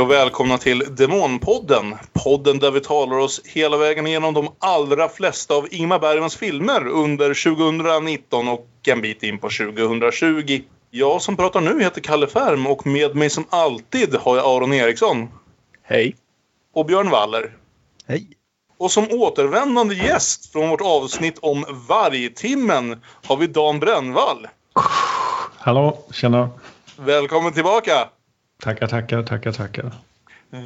och välkomna till Demonpodden. Podden där vi talar oss hela vägen igenom de allra flesta av Ingmar Bergmans filmer under 2019 och en bit in på 2020. Jag som pratar nu heter Kalle Färm och med mig som alltid har jag Aron Eriksson. Hej. Och Björn Waller. Hej. Och som återvändande gäst från vårt avsnitt om Vargtimmen har vi Dan Brännvall. Hallå, tjena. Välkommen tillbaka! Tackar, tackar, tackar, tackar.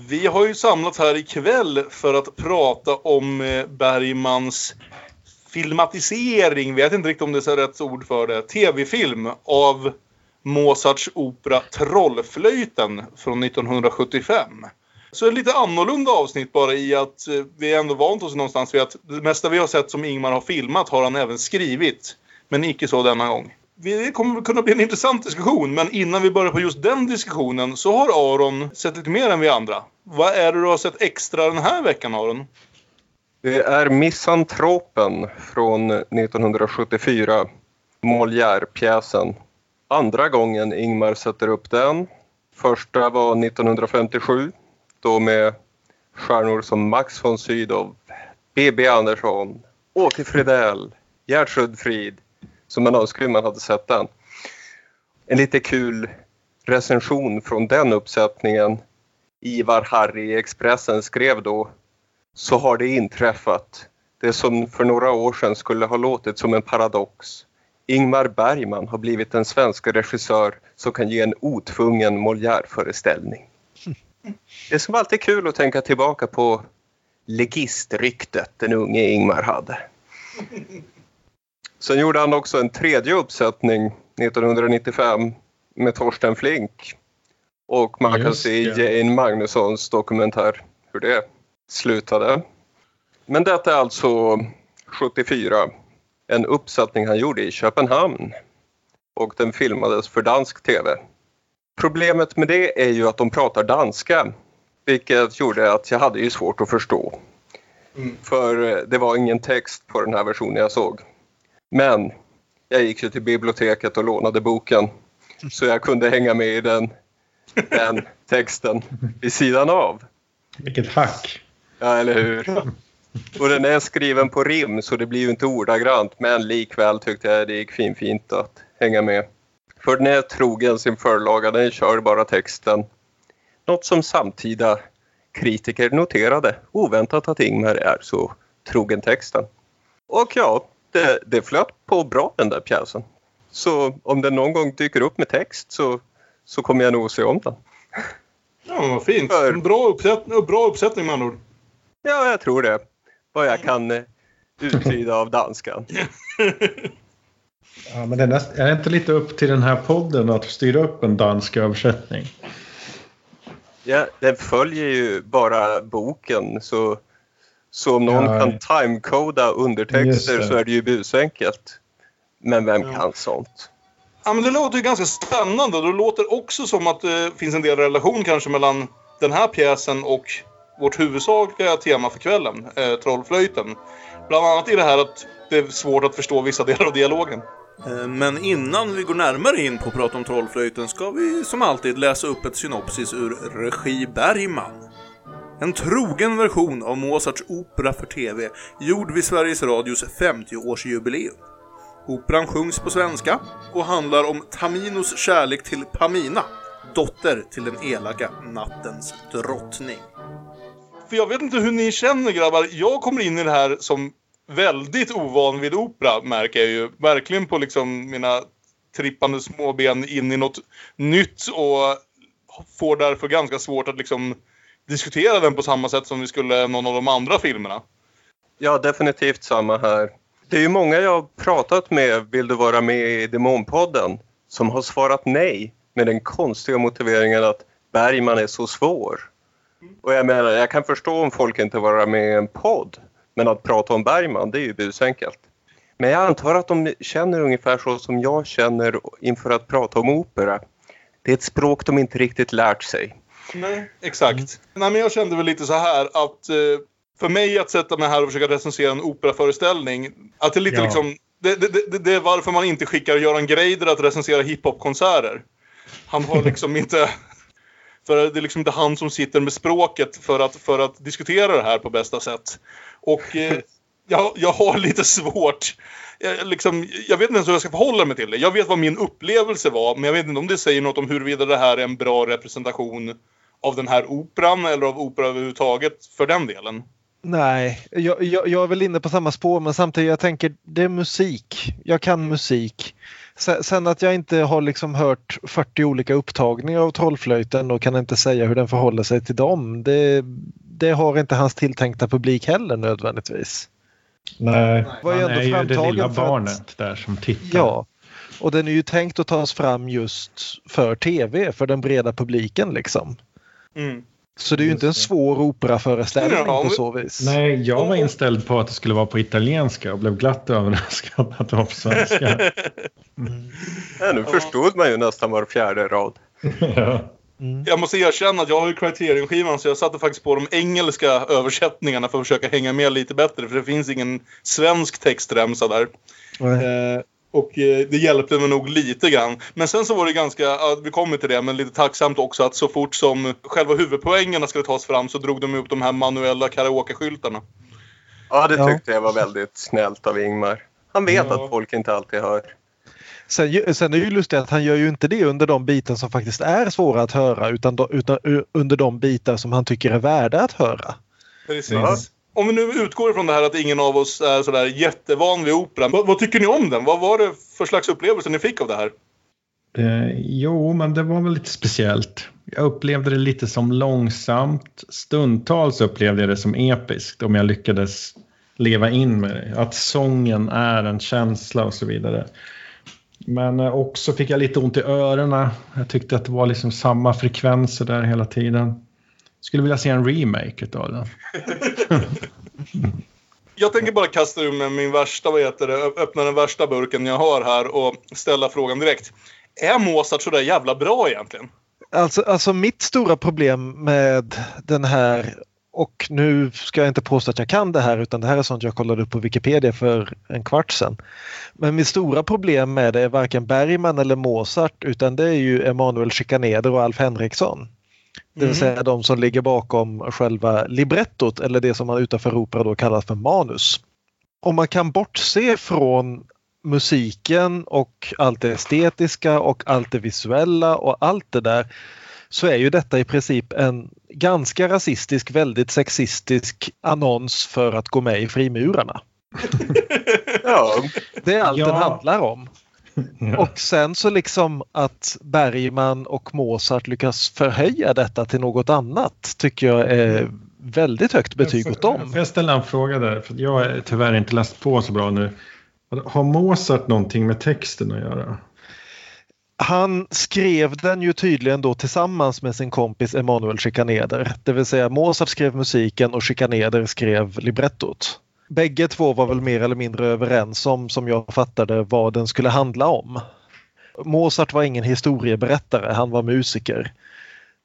Vi har ju samlats här ikväll för att prata om eh, Bergmans filmatisering, vet inte riktigt om det är rätt ord för det, tv-film av Mozarts opera Trollflöjten från 1975. Så ett lite annorlunda avsnitt bara i att eh, vi ändå vant oss någonstans vid att det mesta vi har sett som Ingmar har filmat har han även skrivit. Men icke så denna gång. Det kommer kunna bli en intressant diskussion, men innan vi börjar på just den diskussionen så har Aron sett lite mer än vi andra. Vad är det du har sett extra den här veckan, Aron? Det är Misantropen från 1974, Molière-pjäsen. Andra gången Ingmar sätter upp den. Första var 1957, då med stjärnor som Max von Sydow, B.B. Andersson, Åke Fridell, Gertrud Frid, som man önskar man hade sett den. En lite kul recension från den uppsättningen. Ivar Harry i Expressen skrev då Så har det inträffat. Det som för några år sedan skulle ha låtit som en paradox. Ingmar Bergman har blivit den svenska regissör som kan ge en otvungen Molière-föreställning. Det är som alltid kul att tänka tillbaka på legistryktet den unge Ingmar hade. Sen gjorde han också en tredje uppsättning 1995 med Torsten Flink. Och man kan se i Jane Magnussons dokumentär hur det slutade. Men detta är alltså 74. En uppsättning han gjorde i Köpenhamn. Och den filmades för dansk tv. Problemet med det är ju att de pratar danska. Vilket gjorde att jag hade ju svårt att förstå. För eh, det var ingen text på den här versionen jag såg. Men jag gick ju till biblioteket och lånade boken. Så jag kunde hänga med i den, den texten vid sidan av. Vilket hack. Ja, eller hur? Och den är skriven på rim så det blir ju inte ordagrant men likväl tyckte jag det gick fin fint att hänga med. För den är trogen sin förlaga, den kör bara texten. Något som samtida kritiker noterade. Oväntat att Ingmar är så trogen texten. Och ja, det, det flöt på bra den där pjäsen. Så om den någon gång dyker upp med text så, så kommer jag nog att se om den. Ja, vad fint. För- En bra, uppsättning, bra uppsättning med andra ord. Ja, jag tror det. Vad jag kan eh, uttyda av danskan. Ja, men det är, näst, är det inte lite upp till den här podden att styra upp en dansk översättning? Ja, den följer ju bara boken så, så om någon Ja. kan timecoda undertexter så är det ju busenkelt. Men vem Ja. kan sånt? Ja, men det låter ju ganska spännande. Det låter också som att det finns en del relation kanske mellan den här pjäsen och vårt huvudsakliga tema för kvällen, eh, Trollflöjten. Bland annat i det här att det är svårt att förstå vissa delar av dialogen. Eh, Men innan vi går närmare in på att prata om Trollflöjten ska vi som alltid läsa upp ett synopsis ur Regi Bergman. En trogen version av Mozarts opera för TV, gjord vid Sveriges Radios 50-årsjubileum. Operan sjungs på svenska och handlar om Taminos kärlek till Pamina, dotter till den elaka nattens drottning. För jag vet inte hur ni känner grabbar. Jag kommer in i det här som väldigt ovan vid opera märker jag ju. Verkligen på liksom mina trippande småben in i något nytt och får därför ganska svårt att liksom diskutera den på samma sätt som vi skulle någon av de andra filmerna. Ja, definitivt samma här. Det är ju många jag har pratat med, vill du vara med i Demonpodden, som har svarat nej med den konstiga motiveringen att Bergman är så svår. Och jag menar, jag kan förstå om folk inte vill vara med i en podd, men att prata om Bergman, det är ju busenkelt. Men jag antar att de känner ungefär så som jag känner inför att prata om opera. Det är ett språk de inte riktigt lärt sig. Nej, exakt. Nej, men jag kände väl lite så här att eh, för mig att sätta mig här och försöka recensera en operaföreställning, att det är lite Ja. liksom, det, det, det, det är varför man inte skickar Göran Greider att recensera hiphopkonserter. Han har liksom inte För det är liksom inte han som sitter med språket för att, för att diskutera det här på bästa sätt. Och eh, jag, jag har lite svårt. Jag, liksom, jag vet inte ens hur jag ska förhålla mig till det. Jag vet vad min upplevelse var, men jag vet inte om det säger något om huruvida det här är en bra representation av den här operan eller av opera överhuvudtaget för den delen. Nej, jag, jag, jag är väl inne på samma spår men samtidigt jag tänker det är musik. Jag kan musik. Sen att jag inte har liksom hört 40 olika upptagningar av Trollflöjten och kan inte säga hur den förhåller sig till dem. Det, det har inte hans tilltänkta publik heller nödvändigtvis. Nej, Var han ändå är ju det lilla för att- barnet där som tittar. Ja, och den är ju tänkt att tas fram just för tv, för den breda publiken liksom. Mm. Så det är ju inte en svår operaföreställning Ja, på så vis. Nej, jag var inställd på att det skulle vara på italienska och blev glatt överraskad att det var på svenska. Ja, nu förstod man ju nästan var fjärde rad. ja. Jag måste erkänna att jag har ju Criterion-skivan så jag satte faktiskt på de engelska översättningarna för att försöka hänga med lite bättre. För det finns ingen svensk textremsa där. Nej. Eh, och eh, det hjälpte mig nog lite grann. Men sen så var det ganska, ja, vi kommer till det, men lite tacksamt också att så fort som själva huvudpoängerna skulle tas fram så drog de upp de här manuella karaoke-skyltarna. Ja, det Ja. tyckte jag var väldigt snällt av Ingmar. Han vet Ja. att folk inte alltid hör. Sen, sen är det ju lustigt att han gör ju inte det under de bitar som faktiskt är svåra att höra utan, utan under de bitar som han tycker är värda att höra. Precis. Ja. Om vi nu utgår ifrån det här att ingen av oss är sådär jättevan vid operan. Vad, vad tycker ni om den? Vad var det för slags upplevelse ni fick av det här? Eh, jo, men det var väl lite speciellt. Jag upplevde det lite som långsamt. Stundtals upplevde jag det som episkt om jag lyckades leva in med det. Att sången är en känsla och så vidare. Men eh, också fick jag lite ont i öronen. Jag tyckte att det var liksom samma frekvenser där hela tiden. Skulle vilja se en remake av den. Jag tänker bara kasta ur med min värsta, vad heter det, öppna den värsta burken jag har här och ställa frågan direkt. Är Mozart så där jävla bra egentligen? Alltså, alltså mitt stora problem med den här och nu ska jag inte påstå att jag kan det här utan det här är sånt jag kollade upp på Wikipedia för en kvart sedan. Men mitt stora problem med det är varken Bergman eller Mozart utan det är ju Emanuel Schikaneder och Alf Henriksson. Det vill Mhm. säga de som ligger bakom själva librettot eller det som man utanför opera då kallar för manus. Om man kan bortse från musiken och allt det estetiska och allt det visuella och allt det där så är ju detta i princip en ganska rasistisk, väldigt sexistisk annons för att gå med i Frimurarna. Ja, Det är allt Ja. den handlar om. Ja. Och sen så liksom att Bergman och Mozart lyckas förhöja detta till något annat tycker jag är väldigt högt betyg åt dem. Får jag ställa en fråga där? För jag har tyvärr inte läst på så bra nu. Har Mozart någonting med texten att göra? Han skrev den ju tydligen då tillsammans med sin kompis Emanuel Schikaneder. Det vill säga Mozart skrev musiken och Schikaneder skrev librettot. Bägge två var väl mer eller mindre överens om, som jag fattade, vad den skulle handla om. Mozart var ingen historieberättare, han var musiker.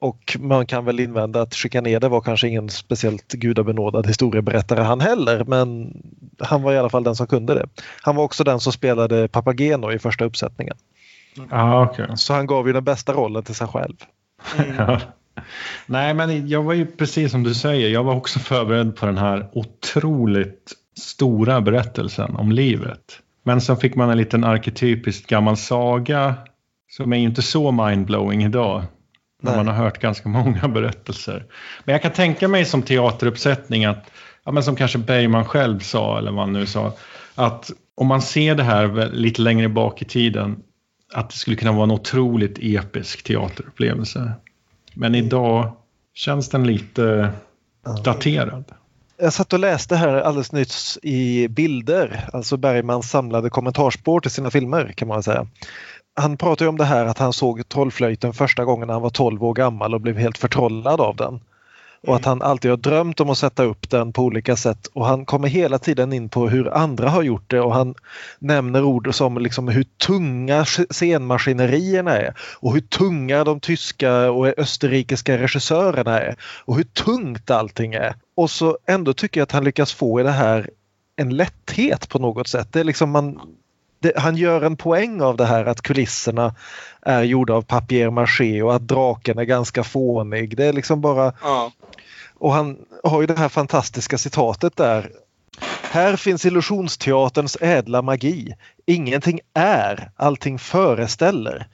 Och man kan väl invända att Schikaneder var kanske ingen speciellt gudabenådad historieberättare han heller, men han var i alla fall den som kunde det. Han var också den som spelade Papageno i första uppsättningen. Ja, okej. Så han gav ju den bästa rollen till sig själv. Ja. Nej, men jag var ju precis som du säger. Jag var också förberedd på den här otroligt stora berättelsen om livet. Men så fick man en liten arketypisk gammal saga som är ju inte så mindblowing idag. När man har hört ganska många berättelser. Men jag kan tänka mig som teateruppsättning att, ja, men som kanske Bergman själv sa, eller vad han nu sa, att om man ser det här lite längre bak i tiden, att det skulle kunna vara en otroligt episk teaterupplevelse. Men idag känns den lite daterad. Jag satt och läste här alldeles nyss i bilder, alltså Bergmans samlade kommentarsspår till sina filmer kan man säga. Han pratar om det här att han såg Trollflöjten första gången när han var 12 år gammal och blev helt förtrollad av den. Och att han alltid har drömt om att sätta upp den på olika sätt och han kommer hela tiden in på hur andra har gjort det och han nämner ord som liksom hur tunga scenmaskinerierna är och hur tunga de tyska och österrikiska regissörerna är och hur tungt allting är. Och så ändå tycker jag att han lyckas få i det här en lätthet på något sätt. Det är liksom man, det, han gör en poäng av det här att kulisserna är gjorda av papier-maché och att draken är ganska fånig. Det är liksom bara... Ja. Och han har ju det här fantastiska citatet där. Här finns illusionsteaterns ädla magi. Ingenting är, allting föreställer.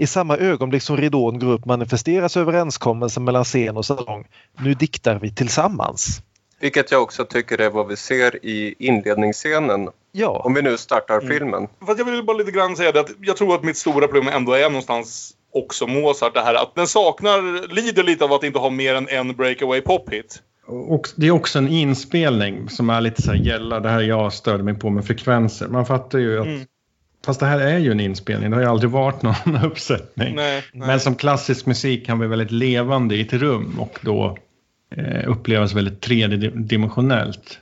I samma ögonblick som ridån går upp manifesteras överenskommelsen mellan scen och salong. Nu diktar vi tillsammans. Vilket jag också tycker är vad vi ser i inledningsscenen. Ja, Om vi nu startar filmen. Fast jag vill bara lite grann säga det att jag tror att mitt stora problem ändå är någonstans också Mozart. Det här att den saknar, lider lite av att inte ha mer än en breakaway pop-hit. Och det är också en inspelning som är lite så här gälla, det här jag störde mig på med frekvenser. Man fattar ju att, Mm. Fast det här är ju en inspelning, det har ju aldrig varit någon uppsättning. Nej, nej. Men som klassisk musik kan bli väldigt levande i ett rum och då eh, upplevas väldigt tredimensionellt.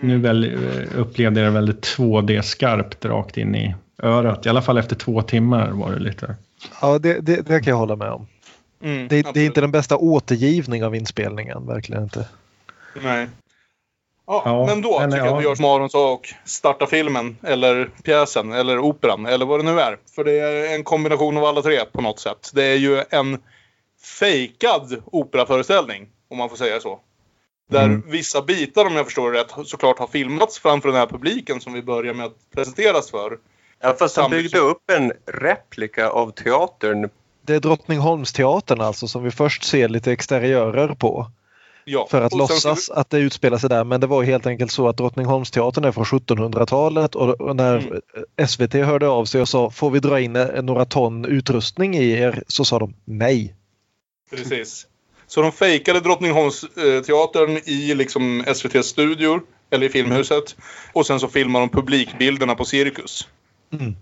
Nu väl, eh, upplevde jag det väldigt 2D-skarpt rakt in i örat. I alla fall efter två timmar var det lite. ja det, det, det kan jag hålla med om. Mm, Det, det är inte den bästa återgivning av inspelningen, verkligen inte. Nej. Ja, Ja, men då men tycker jag ja. att vi gör som Aron sa och startar filmen eller pjäsen eller operan eller vad det nu är. För det är en kombination av alla tre på något sätt. Det är ju en fejkad operaföreställning om man får säga så. Där Mm. vissa bitar om jag förstår det rätt såklart har filmats framför den här publiken som vi börjar med att presenteras för. Ja, fast han byggde upp en replika av teatern. Det är Drottningholmsteatern alltså som vi först ser lite exteriörer på. Ja. För att låtsas att det utspelar sig där. Men det var helt enkelt så att Drottningholmsteatern är från 1700-talet och när Mm. SVT hörde av sig och sa får vi dra in eh, några ton utrustning i er? Så sa de nej. Precis. Så de fejkade Drottningholmsteatern i liksom SVTs studior, eller i Filmhuset. Och sen så filmade de publikbilderna på Cirkus. Mm.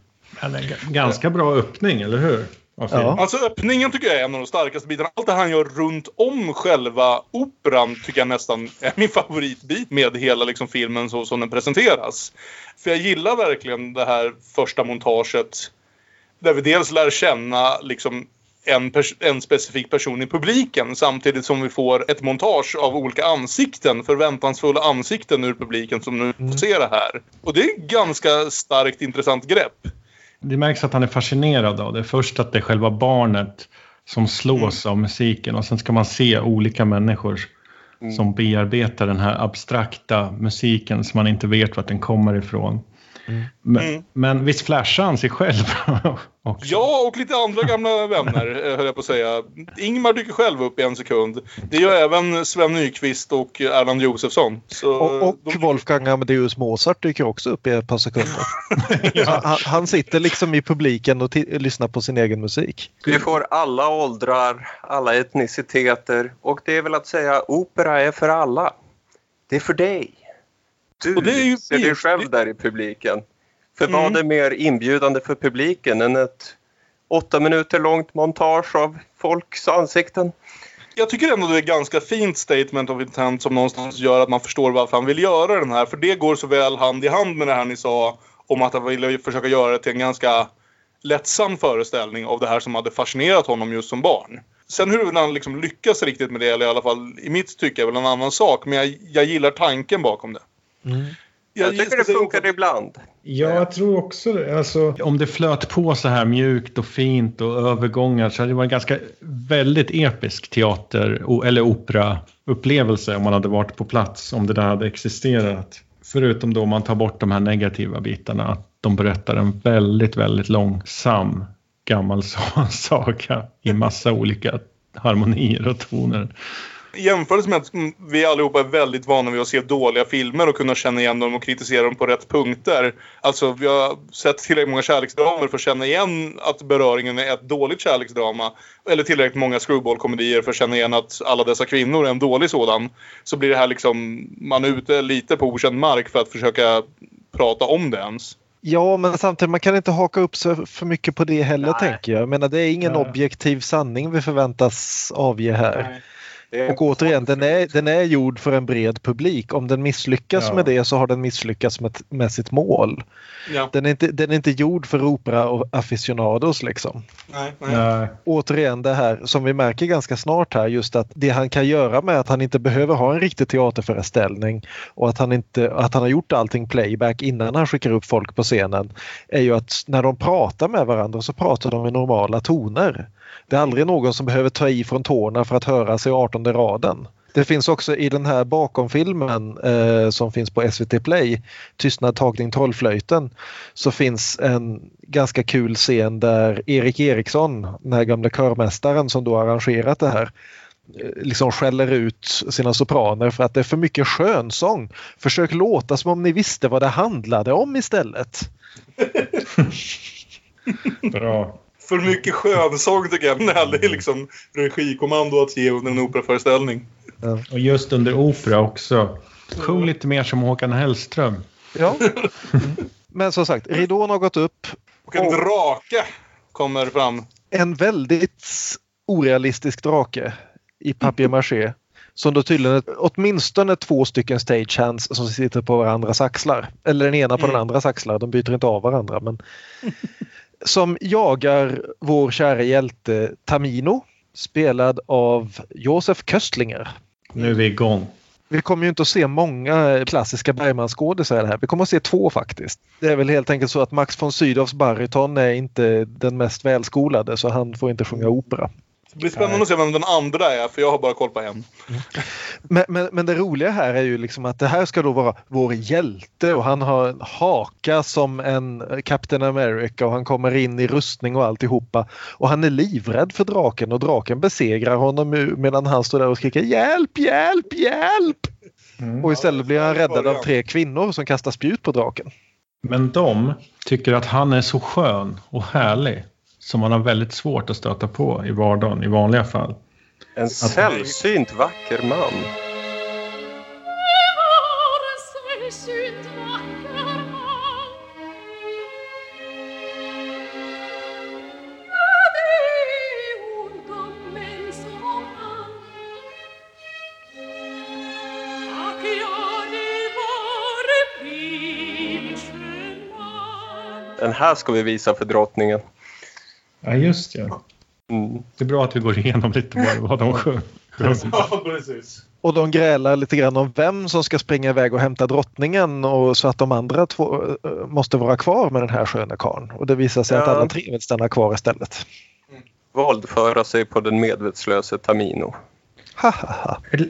Ganska bra öppning, eller hur? Ja. Alltså öppningen tycker jag är en av de starkaste bitarna. Allt det han gör runt om själva operan tycker jag nästan är min favoritbit med hela liksom filmen så som den presenteras. För jag gillar verkligen det här första montaget. Där vi dels lär känna liksom en, pers- en specifik person i publiken samtidigt som vi får ett montage av olika ansikten, förväntansfulla ansikten ur publiken som nu får se det här. Och det är ett ganska starkt intressant grepp. Det märks att han är fascinerad av det. Först att det är själva barnet som slås av musiken och sen ska man se olika människor som bearbetar den här abstrakta musiken som man inte vet vart den kommer ifrån. Men, Mm. men visst flashar han sig själv också? Ja, och lite andra gamla vänner, eh, höll jag på att säga. Ingmar dyker själv upp i en sekund. Det gör även Sven Nyqvist och Erland Josefsson. Så Och, och de- Wolfgang Amadeus Mozart dyker också upp i ett par sekunder. han, han sitter liksom i publiken och lyssnar på sin egen musik. Vi får alla åldrar, alla etniciteter och det är väl att säga opera är för alla. Det är för dig. Du Och det är ju ser dig själv där i publiken. För Mm. vad är mer inbjudande för publiken än ett åtta minuter långt montage av folks ansikten? Jag tycker ändå det är ett ganska fint statement of intent som någonstans gör att man förstår varför han vill göra den här. För det går så väl hand i hand med det här ni sa om att han ville försöka göra det till en ganska lättsam föreställning av det här som hade fascinerat honom just som barn. Sen hur han liksom lyckas riktigt med det, eller i alla fall i mitt tycke, är väl en annan sak. Men jag, jag gillar tanken bakom det. Jag tycker det funkar ibland. Ja, jag tror också det. Alltså, om det flöt på så här mjukt och fint och övergångar så hade det varit en ganska väldigt episk teater eller operaupplevelse om man hade varit på plats, om det där hade existerat. Förutom då om man tar bort de här negativa bitarna, att de berättar en väldigt, väldigt långsam gammal sa- saga i massa olika harmonier och toner. I jämförelse med att vi allihopa är väldigt vana vid att se dåliga filmer och kunna känna igen dem och kritisera dem på rätt punkter. Alltså vi har sett tillräckligt många kärleksdramer för att känna igen att beröringen är ett dåligt kärleksdrama. Eller tillräckligt många screwball-komedier för att känna igen att alla dessa kvinnor är en dålig sådan. Så blir det här liksom, man är ute lite på okänd mark för att försöka prata om det ens. Ja, men samtidigt man kan inte haka upp sig för mycket på det heller Nej. tänker jag. Jag menar det är ingen Nej. objektiv sanning vi förväntas avge här. Det är Och återigen, den är, den är gjord för en bred publik. Om den misslyckas Ja. med det så har den misslyckats med, med sitt mål. Ja. Den är, inte, den är inte gjord för opera och aficionados liksom. Nej, nej. Nej. Återigen det här som vi märker ganska snart här just att det han kan göra med att han inte behöver ha en riktig teaterföreställning och att han, inte, att han har gjort allting playback innan han skickar upp folk på scenen är ju att när de pratar med varandra så pratar de i normala toner. Det är aldrig någon som behöver ta i från tårna för att höra sig 18 raden. Det finns också i den här bakomfilmen eh, som finns på SVT Play, Tystnad tagning trollflöjten, så finns en ganska kul scen där Erik Eriksson, den här gamla körmästaren som då arrangerat det här, eh, liksom skäller ut sina sopraner för att det är för mycket skönsång. Försök låta som om ni visste vad det handlade om istället. Bra. För mycket skönsång tycker jag. Nej, det är liksom regikommando att ge under en operaföreställning. Och just under opera också. Sjung lite mer som Håkan Hellström. Ja. Men som sagt, ridån har gått upp. Och en Och- drake kommer fram. En väldigt orealistisk drake i papier-maché. Som då tydligen är åtminstone två stycken stagehands som sitter på varandras axlar. Eller den ena på den Mm. andras axlar. De byter inte av varandra. Men som jagar vår kära hjälte Tamino. Spelad av Josef Köstlinger. Nu är vi igång. Vi kommer ju inte att se många klassiska Bergman-skådisar här. Vi kommer att se två faktiskt. Det är väl helt enkelt så att Max von Sydows baryton är inte den mest välskolade så han får inte sjunga opera. Det blir spännande att se vem den andra är, för jag har bara koll på en. Men, men, men det roliga här är ju liksom att det här ska då vara vår hjälte och han har en haka som en Captain America och han kommer in i rustning och alltihopa. Och han är livrädd för draken och draken besegrar honom medan han står där och skriker hjälp, hjälp, hjälp! Mm. Och istället blir han räddad av tre kvinnor som kastar spjut på draken. Men de tycker att han är så skön och härlig som man har väldigt svårt att stöta på i vardagen i vanliga fall. En sällsynt vacker man. Den här ska vi visa för drottningen. Ja, just ja. Mm. Det är bra att vi går igenom lite vad, vad de sjöng. Ja, precis. Och de grälar lite grann om vem som ska springa iväg och hämta drottningen och så att de andra två eh, måste vara kvar med den här sköna karln. Och det visar sig att Ja. alla tre vill stanna kvar istället. Våldföra sig på den medvetslöse Tamino. Ha, ha, ha. Ett,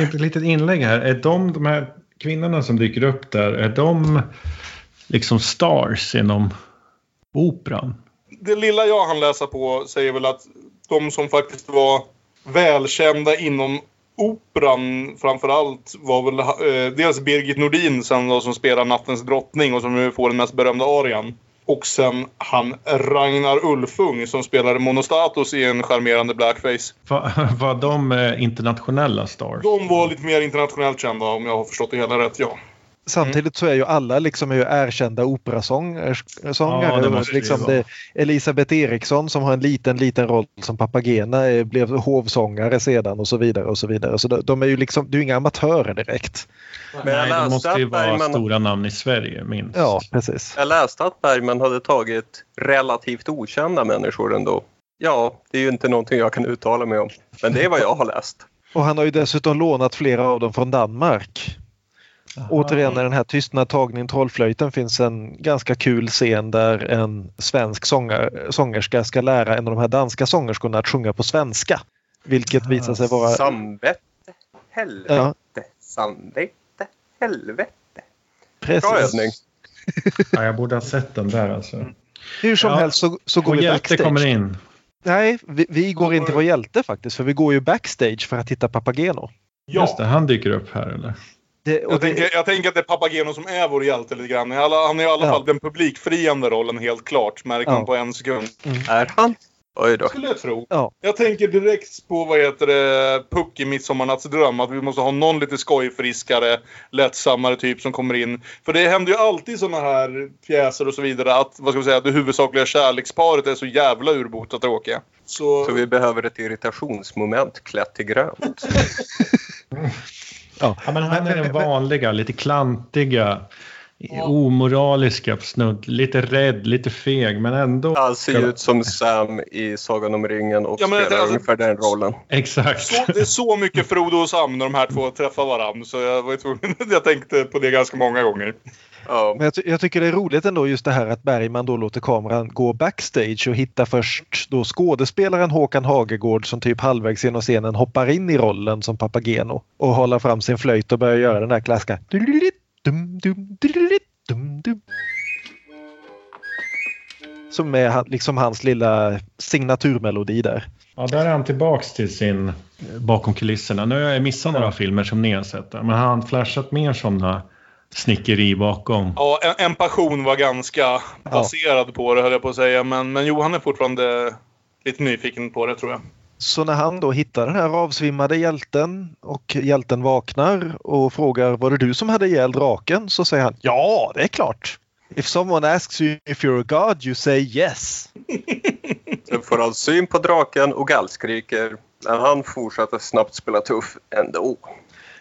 ett litet inlägg här. Är de, de här kvinnorna som dyker upp där, är de liksom stars inom operan? Det lilla jag hann läsa på säger väl att de som faktiskt var välkända inom operan framförallt var väl eh, dels Birgit Nordin sen då, som spelar Nattens drottning och som nu får den mest berömda arian. Och sen han Ragnar Ulfung som spelar Monostatos i en charmerande blackface. Va, var de eh, internationella stars? De var lite mer internationellt kända om jag har förstått det hela rätt, ja. Samtidigt så är ju alla liksom är ju erkända operasångare. Ja, liksom det, Elisabeth Eriksson som har en liten, liten roll som Papagena eh, blev hovsångare sedan och så vidare. och så vidare. Så de, de är ju liksom, det är ju inga amatörer direkt. Men jag Nej, de måste ju vara Bergman- stora namn i Sverige minst. Ja, precis. Jag läste att Bergman hade tagit relativt okända människor ändå. Ja, det är ju inte någonting jag kan uttala mig om. Men det är vad jag har läst. Och han har ju dessutom lånat flera av dem från Danmark. Återigen i den här Tystnad tagning trollflöjten finns en ganska kul scen där en svensk sånger, sångerska ska lära en av de här danska sångerskorna att sjunga på svenska. Vilket visar sig vara... Samvete, helvete, Ja, samvete, helvete. precis. Bra övning. Ja, jag borde ha sett den där alltså. Hur som Ja. helst så, så går Vår vi backstage. kommer in. Nej, vi, vi går in till vår hjälte faktiskt. För vi går ju backstage för att hitta Papageno. Just det, han dyker upp här eller? Det, och Jag det, tänker, jag tänker att det är Papageno som är vår hjälte lite grann. Han är i alla Ja. fall den publikfriande rollen helt klart. Märker Ja. man på en sekund. Är han? Oj då. Skulle jag tro. Ja. Jag tänker direkt på vad heter det, Puck i Midsommarnattsdröm. Att vi måste ha någon lite skojfriskare, lättsammare typ som kommer in. För det händer ju alltid såna här pjäser och så vidare att, vad ska man säga, det huvudsakliga kärleksparet är så jävla urbota tråkiga. Så, Så vi behöver ett irritationsmoment klätt i grönt. Ja, men han är den vanliga, lite klantiga, omoraliska snudd. Lite rädd, lite feg, men ändå... Han ser ut som Sam i Sagan om ringen och Ja, men spelar alltså- ungefär den rollen. Exakt. så, det är så mycket Frodo och Sam när de här två träffar varandra. Så jag var tvungen, jag tänkte på det ganska många gånger. Ja, Men jag, ty- jag tycker det är roligt ändå just det här att Bergman då låter kameran gå backstage och hitta först då skådespelaren Håkan Hagegård som typ halvvägs genom scenen hoppar in i rollen som Papageno och håller fram sin flöjt och börjar göra den där klassiska dum, dum, dum, dum. Som är liksom hans lilla signaturmelodi där. Ja, där är han tillbaks till sin eh, bakom kulisserna. Nu har jag missat några filmer som ni har sett. Men har han flashat mer sådana snickeri bakom? Ja, en, en passion var ganska baserad på det höll jag på att säga. Men, men Johan är fortfarande lite nyfiken på det tror jag. Så när han då hittar den här avsvimmade hjälten och hjälten vaknar och frågar var det du som hade ihjäl draken? Så säger han ja, det är klart. If someone asks you if you're a god you say yes. sen får han syn på draken och gallskriker. Men han fortsätter snabbt spela tuff ändå.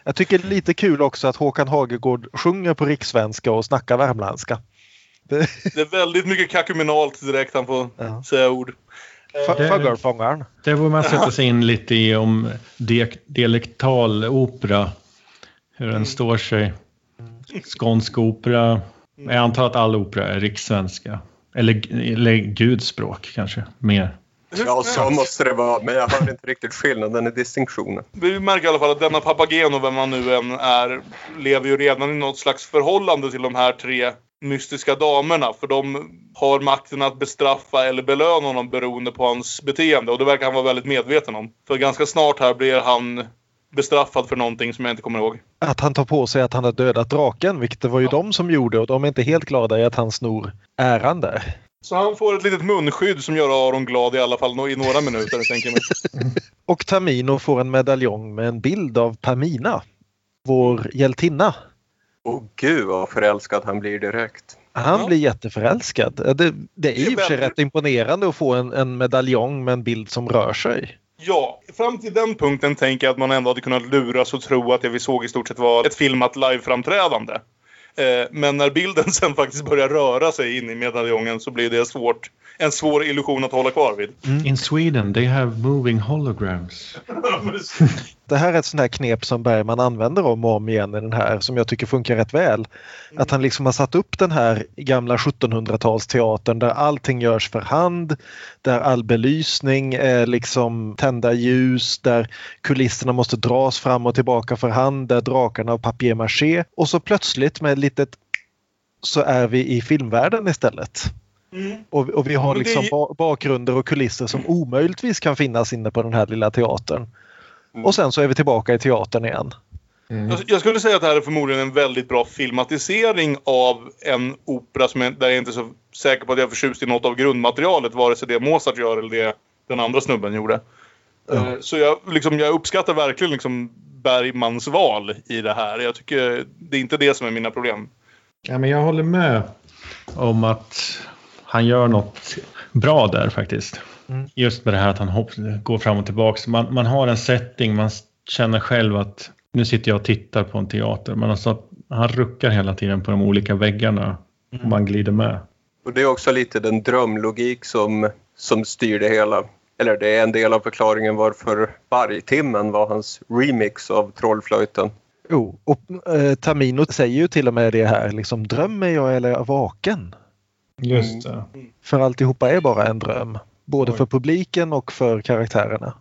Jag tycker det är lite kul också att Håkan Hagegård sjunger på rikssvenska och snackar värmländska. Det, Det är väldigt mycket kakuminalt direkt han får Ja. säga ord. Fågelfångaren. Det får man sätta sig in lite i om dialektal opera. Hur den står sig. Skånsk opera. Jag antar att all opera är rikssvenska. Eller, eller gudspråk kanske, mer. Ja, så måste det vara. Men jag hör inte riktigt skillnaden i distinktionen. Vi märker i alla fall att denna Papageno, vem han nu än är, lever ju redan i något slags förhållande till de här tre mystiska damerna. För de har makten att bestraffa eller belöna honom beroende på hans beteende. Och det verkar han vara väldigt medveten om. För ganska snart här blir han bestraffad för någonting som jag inte kommer ihåg. Att han tar på sig att han har dödat draken, vilket det var ju de som gjorde och de är inte helt glada i att han snor äran där. Så han får ett litet munskydd som gör Aron glad i alla fall i några minuter, tänker jag. Och Tamino får en medaljong med en bild av Pamina, vår hjältinna. Åh gud vad förälskad han blir direkt. Han Ja. blir jätteförälskad. Det, det är Det är i och för sig rätt imponerande att få en, en medaljong med en bild som rör sig. Ja, fram till den punkten tänker jag att man ändå hade kunnat luras och tro att det vi såg i stort sett var ett filmat liveframträdande. Eh, men när bilden sen faktiskt börjar röra sig in i medaljongen så blir det svårt, en svår illusion att hålla kvar vid. In Sweden they have moving holograms. Det här är ett sånt här knep som Bergman använder om och om igen i den här som jag tycker funkar rätt väl. Att han liksom har satt upp den här gamla 1700-talsteatern där allting görs för hand, där all belysning är liksom tända ljus, där kulisserna måste dras fram och tillbaka för hand, där drakarna har papier-maché och så plötsligt med ett litet så är vi i filmvärlden istället. Och, och vi har liksom ba- bakgrunder och kulisser som omöjligtvis kan finnas inne på den här lilla teatern. Och sen så är vi tillbaka i teatern igen. Jag, jag skulle säga att det här är förmodligen en väldigt bra filmatisering av en opera som jag, där jag inte är så säker på att jag är förtjust i något av grundmaterialet, vare sig det Mozart gör eller det den andra snubben gjorde. Eh, Så jag, liksom, jag uppskattar verkligen liksom Bergmans val i det här. Jag tycker det är inte det som är mina problem. Ja, men jag håller med om att han gör något bra där faktiskt. Mm. Just med det här att han hopp, går fram och tillbaka. Man, man har en setting, man känner själv att nu sitter jag och tittar på en teater. Men alltså, han ruckar hela tiden på de olika väggarna och man glider med. Och det är också lite den drömlogik som, som styr det hela. Eller det är en del av förklaringen varför Vargtimmen var hans remix av Trollflöjten. Jo, och eh, Tamino säger ju till och med det här, liksom drömmer jag eller är jag vaken? Just det. För alltihopa är bara en dröm. Både Oj. för publiken och för karaktärerna.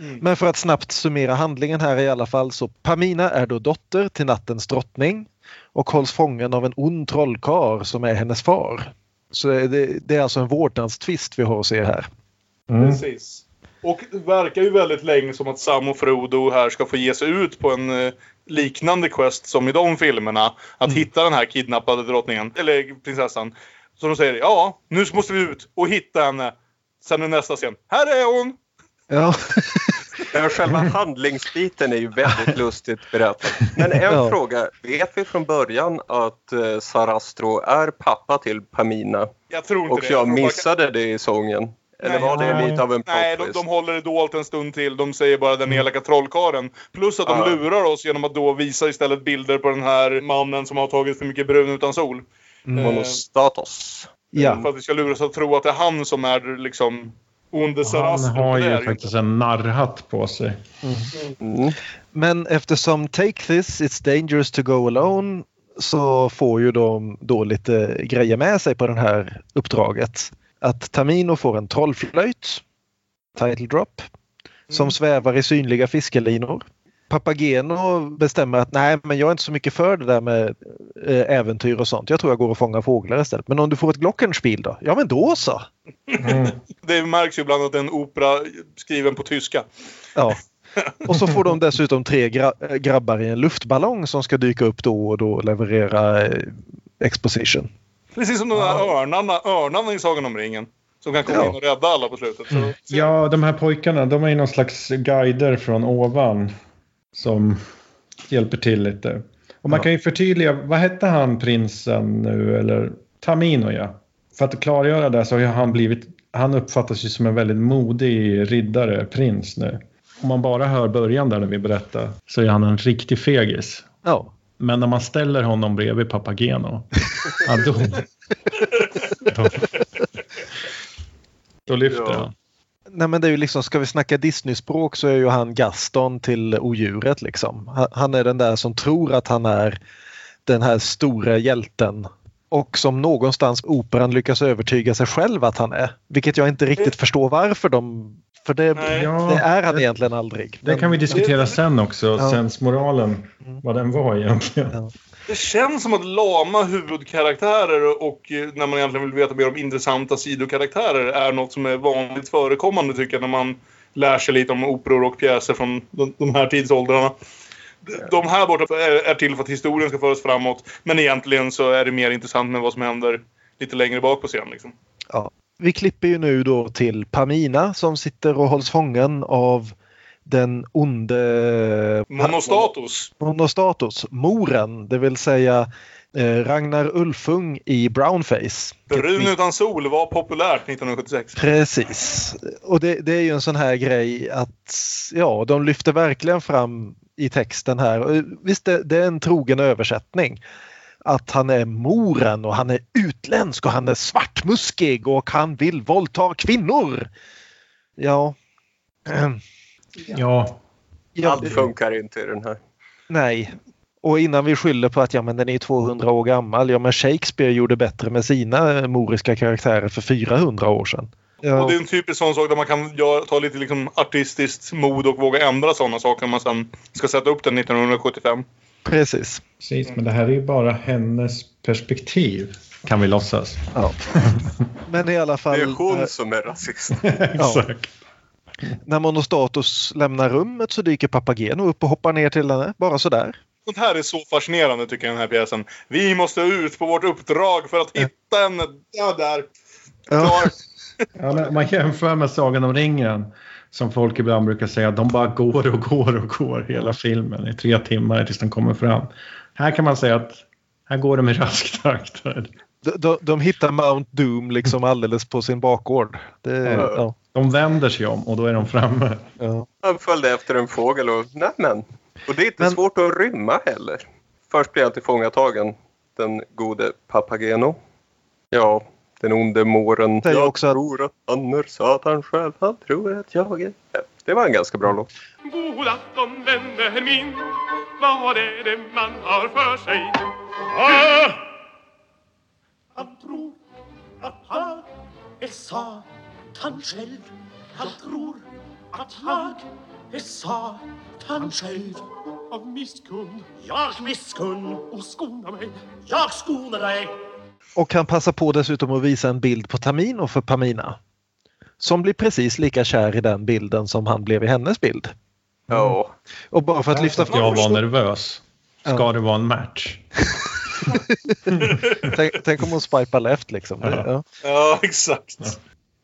Mm. Men för att snabbt summera handlingen här i alla fall så Pamina är då dotter till nattens drottning och hålls fången av en ond trollkarl som är hennes far. Så det, det är alltså en vårdnadstvist vi har att se här. Mm. Precis. Och det verkar ju väldigt länge som att Sam och Frodo här ska få ge sig ut på en eh, liknande quest som i de filmerna. Att hitta den här kidnappade drottningen, eller prinsessan. Så de säger ja, nu måste vi ut och hitta henne. Sen är nästa scen. Här är hon! Ja. Själva handlingsbiten är ju väldigt lustigt berättad. Men en Ja. fråga. Vet vi från början att eh, Sarastro är pappa till Pamina? Jag tror inte Och det. jag bara- missade det i sången. Eller Nej, var det nej. lite av en Nej, de, de håller det dolt en stund till. De säger bara den elaka trollkaren. Plus att de Ja. lurar oss genom att då visa istället bilder på den här mannen som har tagit för mycket brun utan sol. Mm. Monostatos. Ja. För att vi ska lura oss att tro att det är han som är liksom onde Han har ju faktiskt en narrhatt på sig. Mm. Men eftersom Take this, it's dangerous to go alone så får ju de då lite grejer med sig på det här uppdraget. Att Tamino får en trollflöjt, title drop, som svävar i synliga fiskelinor. Papageno bestämmer att nej, men jag är inte så mycket för det där med eh, äventyr och sånt. Jag tror jag går och fångar fåglar istället. Men om du får ett Glockenspiel då? Ja, men då så! Mm. Det märks ju ibland att det är en opera skriven på tyska. Ja. Och så får de dessutom tre gra- grabbar i en luftballong som ska dyka upp då och då och leverera eh, exposition. Precis som de där örnarna, örnarna i Sagan om ringen. Som kan komma Ja. in och rädda alla på slutet. Så, Ja, de här pojkarna, de är ju någon slags guider från ovan. Som hjälper till lite. Och man Ja. kan ju förtydliga, vad hette han prinsen nu? Eller Tamino ja. För att klargöra det så har han blivit, han uppfattas ju som en väldigt modig riddare, prins nu. Om man bara hör början där när vi berättar så är han en riktig fegis. Ja. Men när man ställer honom bredvid Papageno, ja, då, då, då lyfter Ja. han. Nej men det är ju liksom, ska vi snacka Disney-språk så är ju han Gaston till odjuret liksom. Han- är den där som tror att han är den här stora hjälten och som någonstans operan lyckas övertyga sig själv att han är. Vilket jag inte riktigt förstår varför de... För det, det är han egentligen aldrig. Det kan vi diskutera sen också, Ja. sensmoralen, vad den var egentligen. Ja. Det känns som att lama huvudkaraktärer och eh, när man egentligen vill veta mer om intressanta sidokaraktärer är något som är vanligt förekommande tycker jag när man lär sig lite om operor och pjäser från de, de här tidsåldrarna. De- här borta är, är till för att historien ska föras framåt men egentligen så är det mer intressant med vad som händer lite längre bak på scen. Liksom. Vi klipper ju nu då till Pamina som sitter och hålls fången av den onde Monostatus. Monostatus, moren, det vill säga eh, Ragnar Ulfung i Brownface. Brun utan sol var populärt 1976. Precis. Och det, det är ju en sån här grej att ja, de lyfter verkligen fram i texten här. Visst, det, det är en trogen översättning. Att han är moren och han är utländsk och han är svartmuskig och han vill våldta kvinnor. Ja. Ja, ja Allt funkar inte i den här. nej. Och innan vi skyller på att ja, men den är 200 år gammal. Ja, men Shakespeare gjorde bättre med sina moriska karaktärer för 400 år sedan. Ja. Och det är en typisk sån sak där man kan göra, ta lite liksom artistiskt mod och våga ändra sådana saker när man sen ska sätta upp den 1975. Precis. precis. Men det här är ju bara hennes perspektiv, kan vi låtsas. Ja. Men i alla fall. Det är hon eh, som är rasist. Exakt. När Monostatus lämnar rummet så dyker Papageno upp och hoppar ner till henne. Bara sådär. Sånt här är så fascinerande tycker jag den här pjäsen. Vi måste ut på vårt uppdrag för att hitta henne. Ja, där. Ja. Ja, man jämför med Sagan om ringen, som folk ibland brukar säga, de bara går och går och går hela filmen i tre timmar tills de kommer fram. Här kan man säga att här går de i rask takt. De, de, de hittar Mount Doom liksom alldeles på sin bakgård. Det, Ja. ja. De vänder sig om och då är de framme. Ja. Han följde efter en fågel och nämen. Och det är inte Men- svårt att rymma heller. Först blir han tillfångatagen, den gode Papageno. Ja, den onde måren. Säger jag också att- tror att han är Satan själv. Han tror att jag är... Ja, Det var en ganska bra låt. God afton vänner min Vad är det man har för sig? Ah! Han tror att han är Satan själv Han tror att jag är Satan själv Av misskund Jag misskund Och skona mig Jag skonar dig Och han passar på dessutom att visa en bild på Tamino för Pamina. Som blir precis lika kär i den bilden som han blev i hennes bild. Ja. Och bara för att lyfta Att jag var nervös. Ska Ja. det vara en match? tänk, tänk om hon swipar left liksom. Det, ja. Ja, exakt.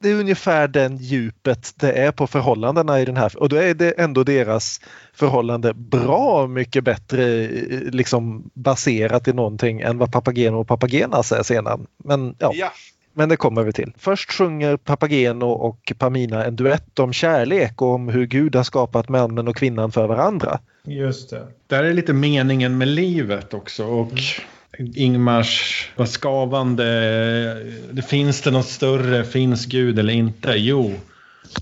det är ungefär den djupet det är på förhållandena i den här och då är det ändå deras förhållande bra mycket bättre eh, liksom baserat i någonting än vad Papageno och Papagenas är sedan. Men ja, Ja. men det kommer vi till. Först sjunger Papageno och Pamina en duett om kärlek och om hur Gud har skapat mannen och kvinnan för varandra. Just det. Där är lite meningen med livet också. Och Ingmars skavande. Det finns det något större? Finns Gud eller inte? Jo,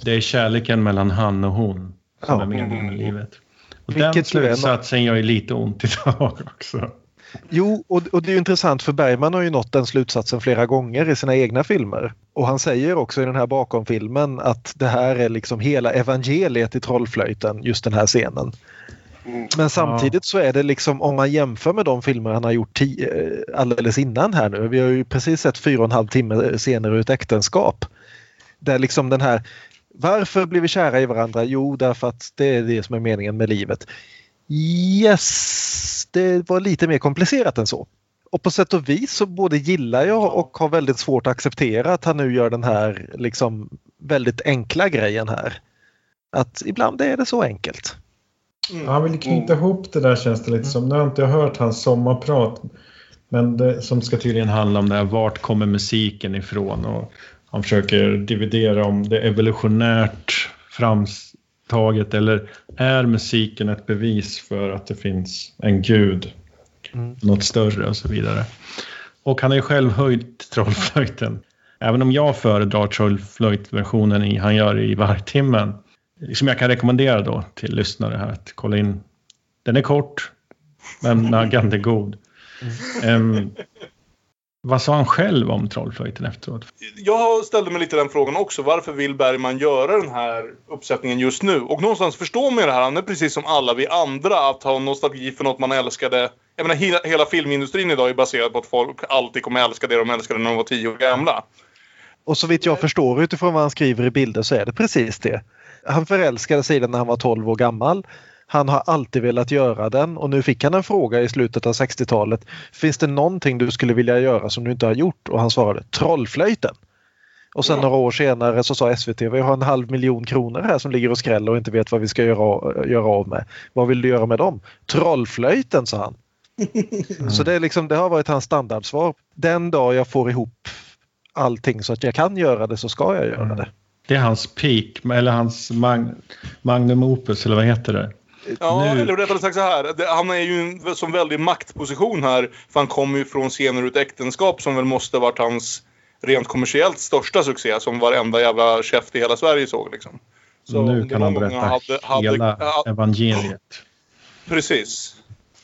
det är kärleken mellan han och hon som Ja. är meningen med livet. Och Vilket den slutsatsen gör ju lite ont idag också. Jo, och, och det är intressant för Bergman har ju nått den slutsatsen flera gånger i sina egna filmer. Och han säger också i den här bakomfilmen att det här är liksom hela evangeliet i Trollflöjten, just den här scenen. Men samtidigt så är det liksom om man jämför med de filmer han har gjort eh, alldeles innan här nu. Vi har ju precis sett fyra och en halv timme senare ett äktenskap. Där liksom den här varför blir vi kära i varandra? Jo, därför att det är det som är meningen med livet. Yes, det var lite mer komplicerat än så. Och på sätt och vis så både gillar jag och har väldigt svårt att acceptera att han nu gör den här liksom väldigt enkla grejen här. Att ibland är det så enkelt. Han vill knyta ihop det där känns det lite som. Nu har jag inte hört hans sommarprat. Men det som ska tydligen handla om det här, vart kommer musiken ifrån? Och han försöker dividera om det är evolutionärt framtaget eller är musiken ett bevis för att det finns en gud? Mm. Något större och så vidare. Och han har ju själv höjt trollflöjten. Även om jag föredrar trollflöjtversionen i han gör i vargtimmen. Som jag kan rekommendera då till lyssnare här att kolla in. Den är kort men naggande god. Ehm, vad sa han själv om trollflöjten efteråt? Jag ställde mig lite den frågan också. Varför vill Bergman göra den här uppsättningen just nu? Och någonstans förstår man ju det här. Han är precis som alla vi andra. Att ha nostalgi för något man älskade. Jag menar hela, hela filmindustrin idag är baserad på att folk alltid kommer älska det de älskade när de var tio år gamla. Och så vitt jag förstår utifrån vad han skriver i bilder så är det precis det. Han förälskade sig i den när han var 12 år gammal. Han har alltid velat göra den och nu fick han en fråga i slutet av 60-talet. Finns det någonting du skulle vilja göra som du inte har gjort? Och han svarade Trollflöjten. Och sen några år senare så sa SVT vi har en halv miljon kronor här som ligger och skräller och inte vet vad vi ska göra, göra av med. Vad vill du göra med dem? Trollflöjten sa han. Så det, är liksom, det har varit hans standardsvar. Den dag jag får ihop allting så att jag kan göra det så ska jag göra det. Det är hans peak, eller hans mag magnum opus, eller vad heter det? Ja, Nu- eller rättare sagt så här. Det, han är ju en som väldig maktposition här. För han kommer ju från scener ett äktenskap som väl måste varit hans rent kommersiellt största succé. Som varenda jävla käft i hela Sverige såg liksom. Så nu kan han berätta hade- hade- hela ja, evangeliet. Precis.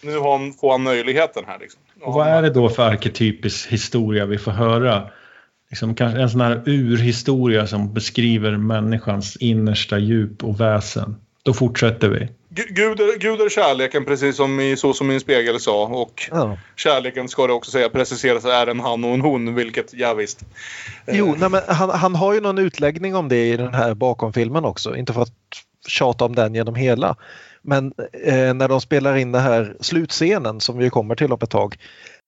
Nu har han, får han möjligheten här liksom. Och vad är det då för arketypisk historia vi får höra? Liksom kanske en sån här urhistoria som beskriver människans innersta djup och väsen. Då fortsätter vi. Gu- Gud är, Gud är kärleken precis som i Så som min spegel sa. Och Ja. kärleken ska det också säga preciseras är en han och en hon. Vilket, ja visst. Eh, Jo, nej, men han, han har ju någon utläggning om det i den här bakomfilmen också. Inte för att tjata om den genom hela. Men eh, när de spelar in den här slutscenen som vi kommer till om ett tag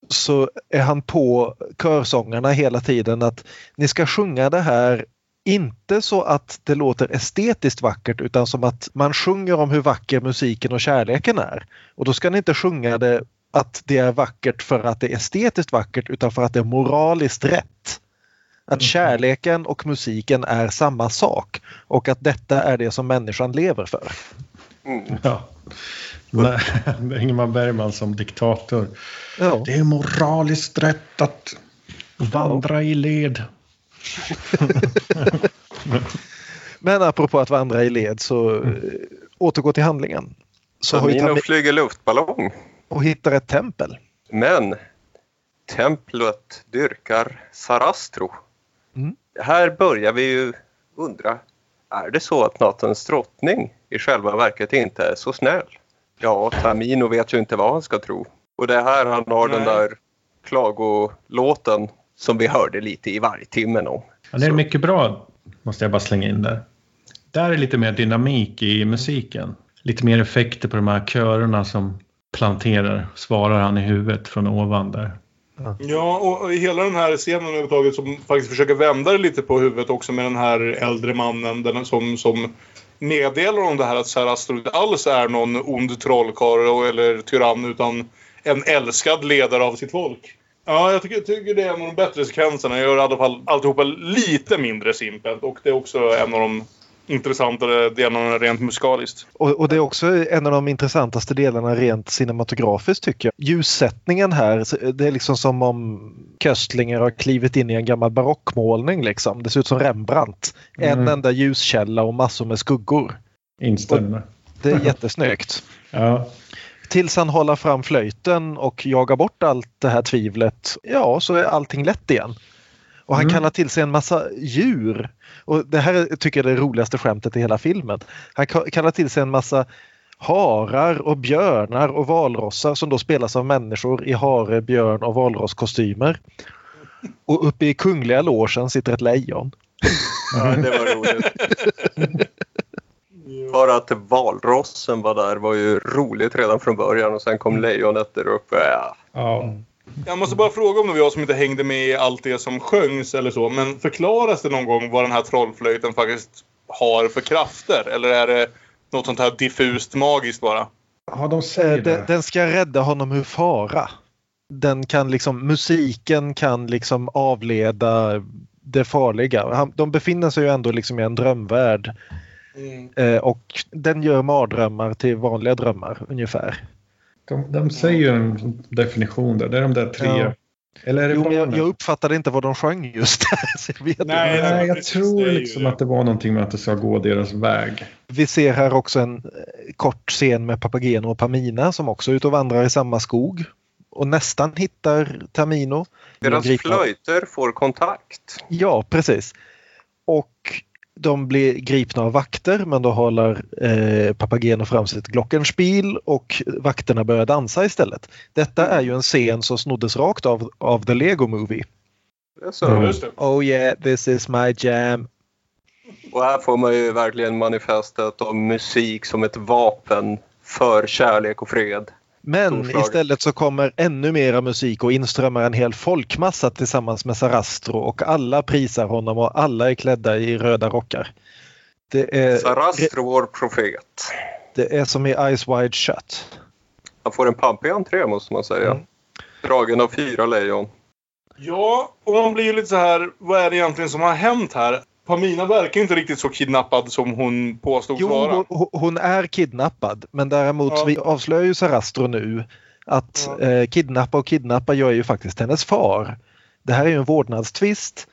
så är han på körsångarna hela tiden att ni ska sjunga det här inte så att det låter estetiskt vackert utan som att man sjunger om hur vacker musiken och kärleken är. Och då ska ni inte sjunga det att det är vackert för att det är estetiskt vackert utan för att det är moraliskt rätt. Att kärleken och musiken är samma sak och att detta är det som människan lever för. Ja. Är Ingmar Bergman som diktator. Ja. Det är moraliskt rätt att vandra i led. Men apropå att vandra i led så eh, återgå till handlingen. Så Tamino Tami- flyger luftballong. och hittar ett tempel. Men templet dyrkar Sarastro. Mm. Här börjar vi ju undra. Är det så att nattens drottning i själva verket inte är så snäll? Ja, Tamino vet ju inte vad han ska tro. Och det är här han har den Nej. där klagolåten som vi hörde lite i vargtimmen om. Ja, det är Så- mycket bra, måste jag bara slänga in där. Där är lite mer dynamik i musiken. Lite mer effekter på de här körerna som planterar, svarar han i huvudet från ovan där. Ja, och, och hela den här scenen överhuvudtaget som faktiskt försöker vända det lite på huvudet också med den här äldre mannen den som, som meddelar om det här att Sarastro inte alls är någon ond trollkarl eller tyrann utan en älskad ledare av sitt folk. Ja, jag tycker, tycker det är en av de bättre sekvenserna. Jag gör i alla fall alltihopa lite mindre simpelt och det är också en av de intressantare delarna rent musikaliskt. Och, och det är också en av de intressantaste delarna rent cinematografiskt tycker jag. Ljussättningen här, det är liksom som om Köstlinger har klivit in i en gammal barockmålning liksom. Det ser ut som Rembrandt. En Mm. enda ljuskälla och massor med skuggor. Instämmer. Det är jättesnyggt. Ja. Tills han håller fram flöjten och jagar bort allt det här tvivlet. Ja, så är allting lätt igen. Och han Mm. kallar till sig en massa djur. Och det här är- tycker jag är det roligaste skämtet i hela filmen. Han ka- kallar till sig en massa harar och björnar och valrossar som då spelas av människor i hare, björn och valrosskostymer. Och uppe i kungliga logen sitter ett lejon. Ja, det var roligt. Bara att valrossen var där var ju roligt redan från början och sen kom lejonet där uppe. Ja. Ja. Jag måste bara fråga om det var jag som inte hängde med i allt det som sjöngs eller så. Men förklaras det någon gång vad den här trollflöjten faktiskt har för krafter? Eller är det något sånt här diffust magiskt bara? ja, de säger Den, det. den ska rädda honom ur fara. Den kan liksom, musiken kan liksom avleda det farliga. De befinner sig ju ändå liksom i en drömvärld eh, och den gör mardrömmar till vanliga drömmar ungefär. De, de säger ju en definition där. Det är de där tre. Ja. Eller är det Jo, jag, jag uppfattade inte vad de sjöng just där. så jag vet inte. Nej, Nej, jag tror liksom det. att det var någonting med att det ska gå deras väg. Vi ser här också en eh, kort scen med Papageno och Pamina som också är ute och vandrar i samma skog och nästan hittar Tamino. Deras flöjter får kontakt. Ja, precis. Och de blir gripna av vakter men då håller eh, Papageno fram sitt glockenspiel och vakterna börjar dansa istället. Detta är ju en scen som snoddes rakt av, av The Lego Movie. Så. Mm. Just det. Oh yeah, this is my jam. Och här får man ju verkligen manifestet om musik som ett vapen för kärlek och fred. Men Storslaget. istället så kommer ännu mera musik och inströmmar en hel folkmassa tillsammans med Sarastro och alla prisar honom och alla är klädda i röda rockar. Det är, Sarastro, vår profet. det är som i Eyes Wide Shut. Han får en pampig entré måste man säga. Mm. Dragen av fyra lejon. Ja, och man blir ju lite så här. Vad är det egentligen som har hänt här? Pamina verkar inte riktigt så kidnappad som hon påstods Jo, vara. hon, hon är kidnappad men däremot Ja. vi avslöjar ju Sarastro nu att Ja. eh, kidnappa och kidnappa gör ju faktiskt hennes far. Det här är ju en vårdnadstvist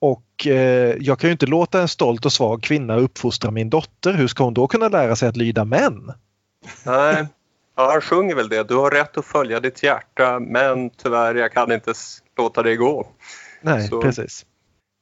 och eh, jag kan ju inte låta en stolt och svag kvinna uppfostra min dotter. Hur ska hon då kunna lära sig att lyda män? Nej, ja, han sjunger väl det. Du har rätt att följa ditt hjärta men tyvärr jag kan inte låta dig gå. Nej, Så- precis.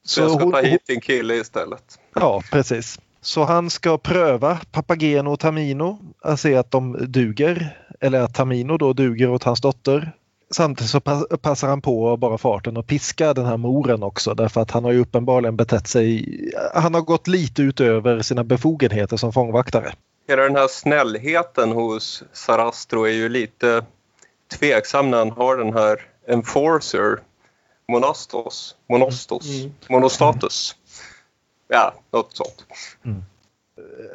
Så jag ska hon- ta hit din kille istället. Ja, precis. Så han ska pröva Papageno och Tamino att se att de duger. Eller att Tamino då duger åt hans dotter. Samtidigt så pass, passar han på bara farten och piska den här moren också därför att han har ju uppenbarligen betett sig. Han har gått lite utöver sina befogenheter som fångvaktare. Hela den här snällheten hos Sarastro är ju lite tveksam när han har den här enforcer monastos, monostos, Mm. monostatus. Ja, något sånt.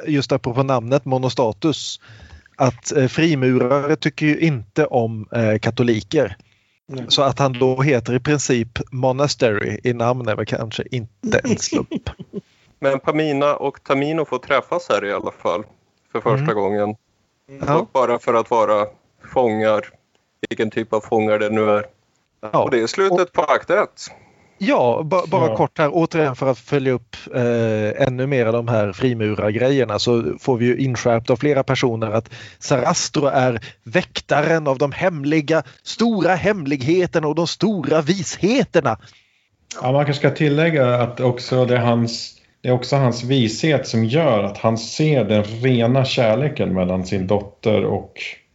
Just apropå namnet monostatus. Att eh, frimurare tycker ju inte om eh, katoliker. Nej. Så att han då heter i princip Monastery i namn är väl kanske inte en slump. Men Pamina och Tamino får träffas här i alla fall för första Mm. gången. Ja. Och bara för att vara fångar, vilken typ av fångar det nu är. Ja, Och det är slutet på akt ett. ja ba, bara Ja. kort här återigen för att följa upp eh, ännu mer av de här frimurargrejerna så får vi ju inskärpt av flera personer att Sarastro är väktaren av de hemliga, stora hemligheterna och de stora visheterna. Ja, man kanske ska tillägga att också det är, hans, det är också hans vishet som gör att han ser den rena kärleken mellan sin dotter och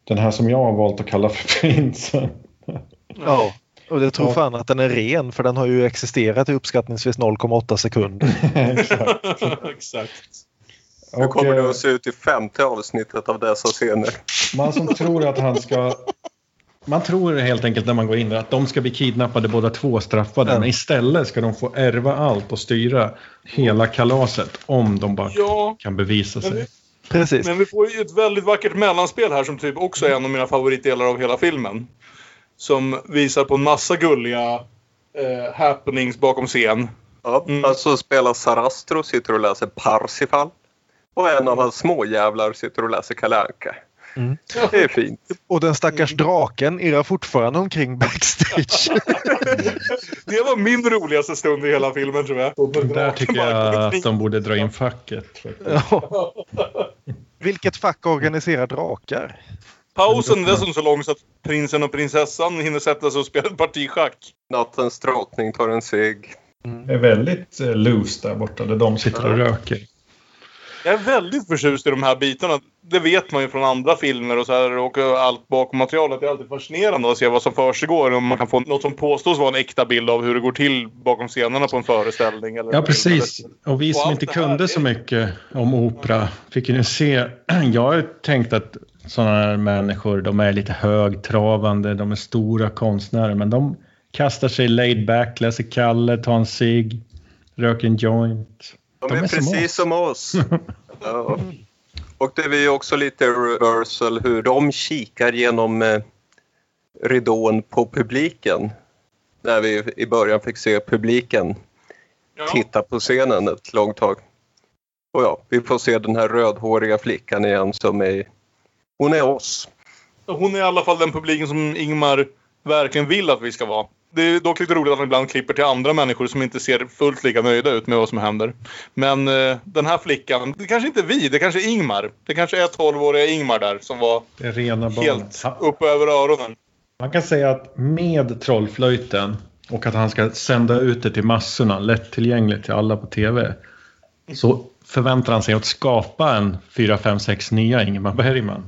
den här som jag har valt att kalla för prinsen. Ja. Och det tror Ja. fan att den är ren för den har ju existerat i uppskattningsvis 0,8 sekunder. Exakt. Exakt. Och, kommer det eh, att se ut i femte avsnittet av dessa scener. Man som tror att han ska Man tror helt enkelt när man går in där att de ska bli kidnappade båda två straffade. Ja. Men istället ska de få ärva allt och styra hela kalaset om de bara Ja, kan bevisa men vi, sig. Precis. men vi får ju ett väldigt vackert mellanspel här som typ också är en av mina favoritdelar av hela filmen. Som visar på en massa gulliga eh, happenings bakom scen. Ja, Mm. Alltså spelar Sarastro, sitter och läser Parsifal. Och en av hans småjävlar sitter och läser Kalle. Mm. Det är fint. Och den stackars draken irrar fortfarande omkring backstage. Det var min roligaste stund i hela filmen tror jag. Där tycker jag att de borde dra in facket. Ja. Vilket fack organiserar drakar? Pausen är dessutom så lång så att prinsen och prinsessan hinner sätta sig och spela ett parti schack. Nattens drottning tar en cigg. Det är väldigt eh, loose där borta där de sitter och röker. Jag är väldigt förtjust i de här bitarna. Det vet man ju från andra filmer och så här och allt bakom materialet. Det är alltid fascinerande att se vad som försiggår. Om man kan få något som påstås vara en äkta bild av hur det går till bakom scenerna på en föreställning. Eller Ja, precis. Och vi Och som inte kunde är- så mycket om opera fick ju nu se. Jag har tänkt att sådana här människor, de är lite högtravande, de är stora konstnärer, men de kastar sig laid back, läser Kalle, tar en cigg, röker en joint. De, De är, är som precis oss. som oss. ja. Och det är ju också lite reversal hur de kikar genom eh, ridån på publiken. När vi i början fick se publiken Ja. titta på scenen ett långt tag. Och ja, vi får se den här rödhåriga flickan igen som är... Hon är oss. Hon är i alla fall den publiken som Ingmar verkligen vill att vi ska vara. Det är dock lite roligt att han ibland klipper till andra människor som inte ser fullt lika nöjda ut med vad som händer. Men eh, den här flickan, det kanske inte är vi, det kanske är Ingmar. Det kanske är 12-åriga Ingmar där som var helt uppe över öronen. Man kan säga att med trollflöjten och att han ska sända ut det till massorna, lättillgängligt till alla på tv, så förväntar han sig att skapa en 4, 5, 6 nya Ingmar Bergman.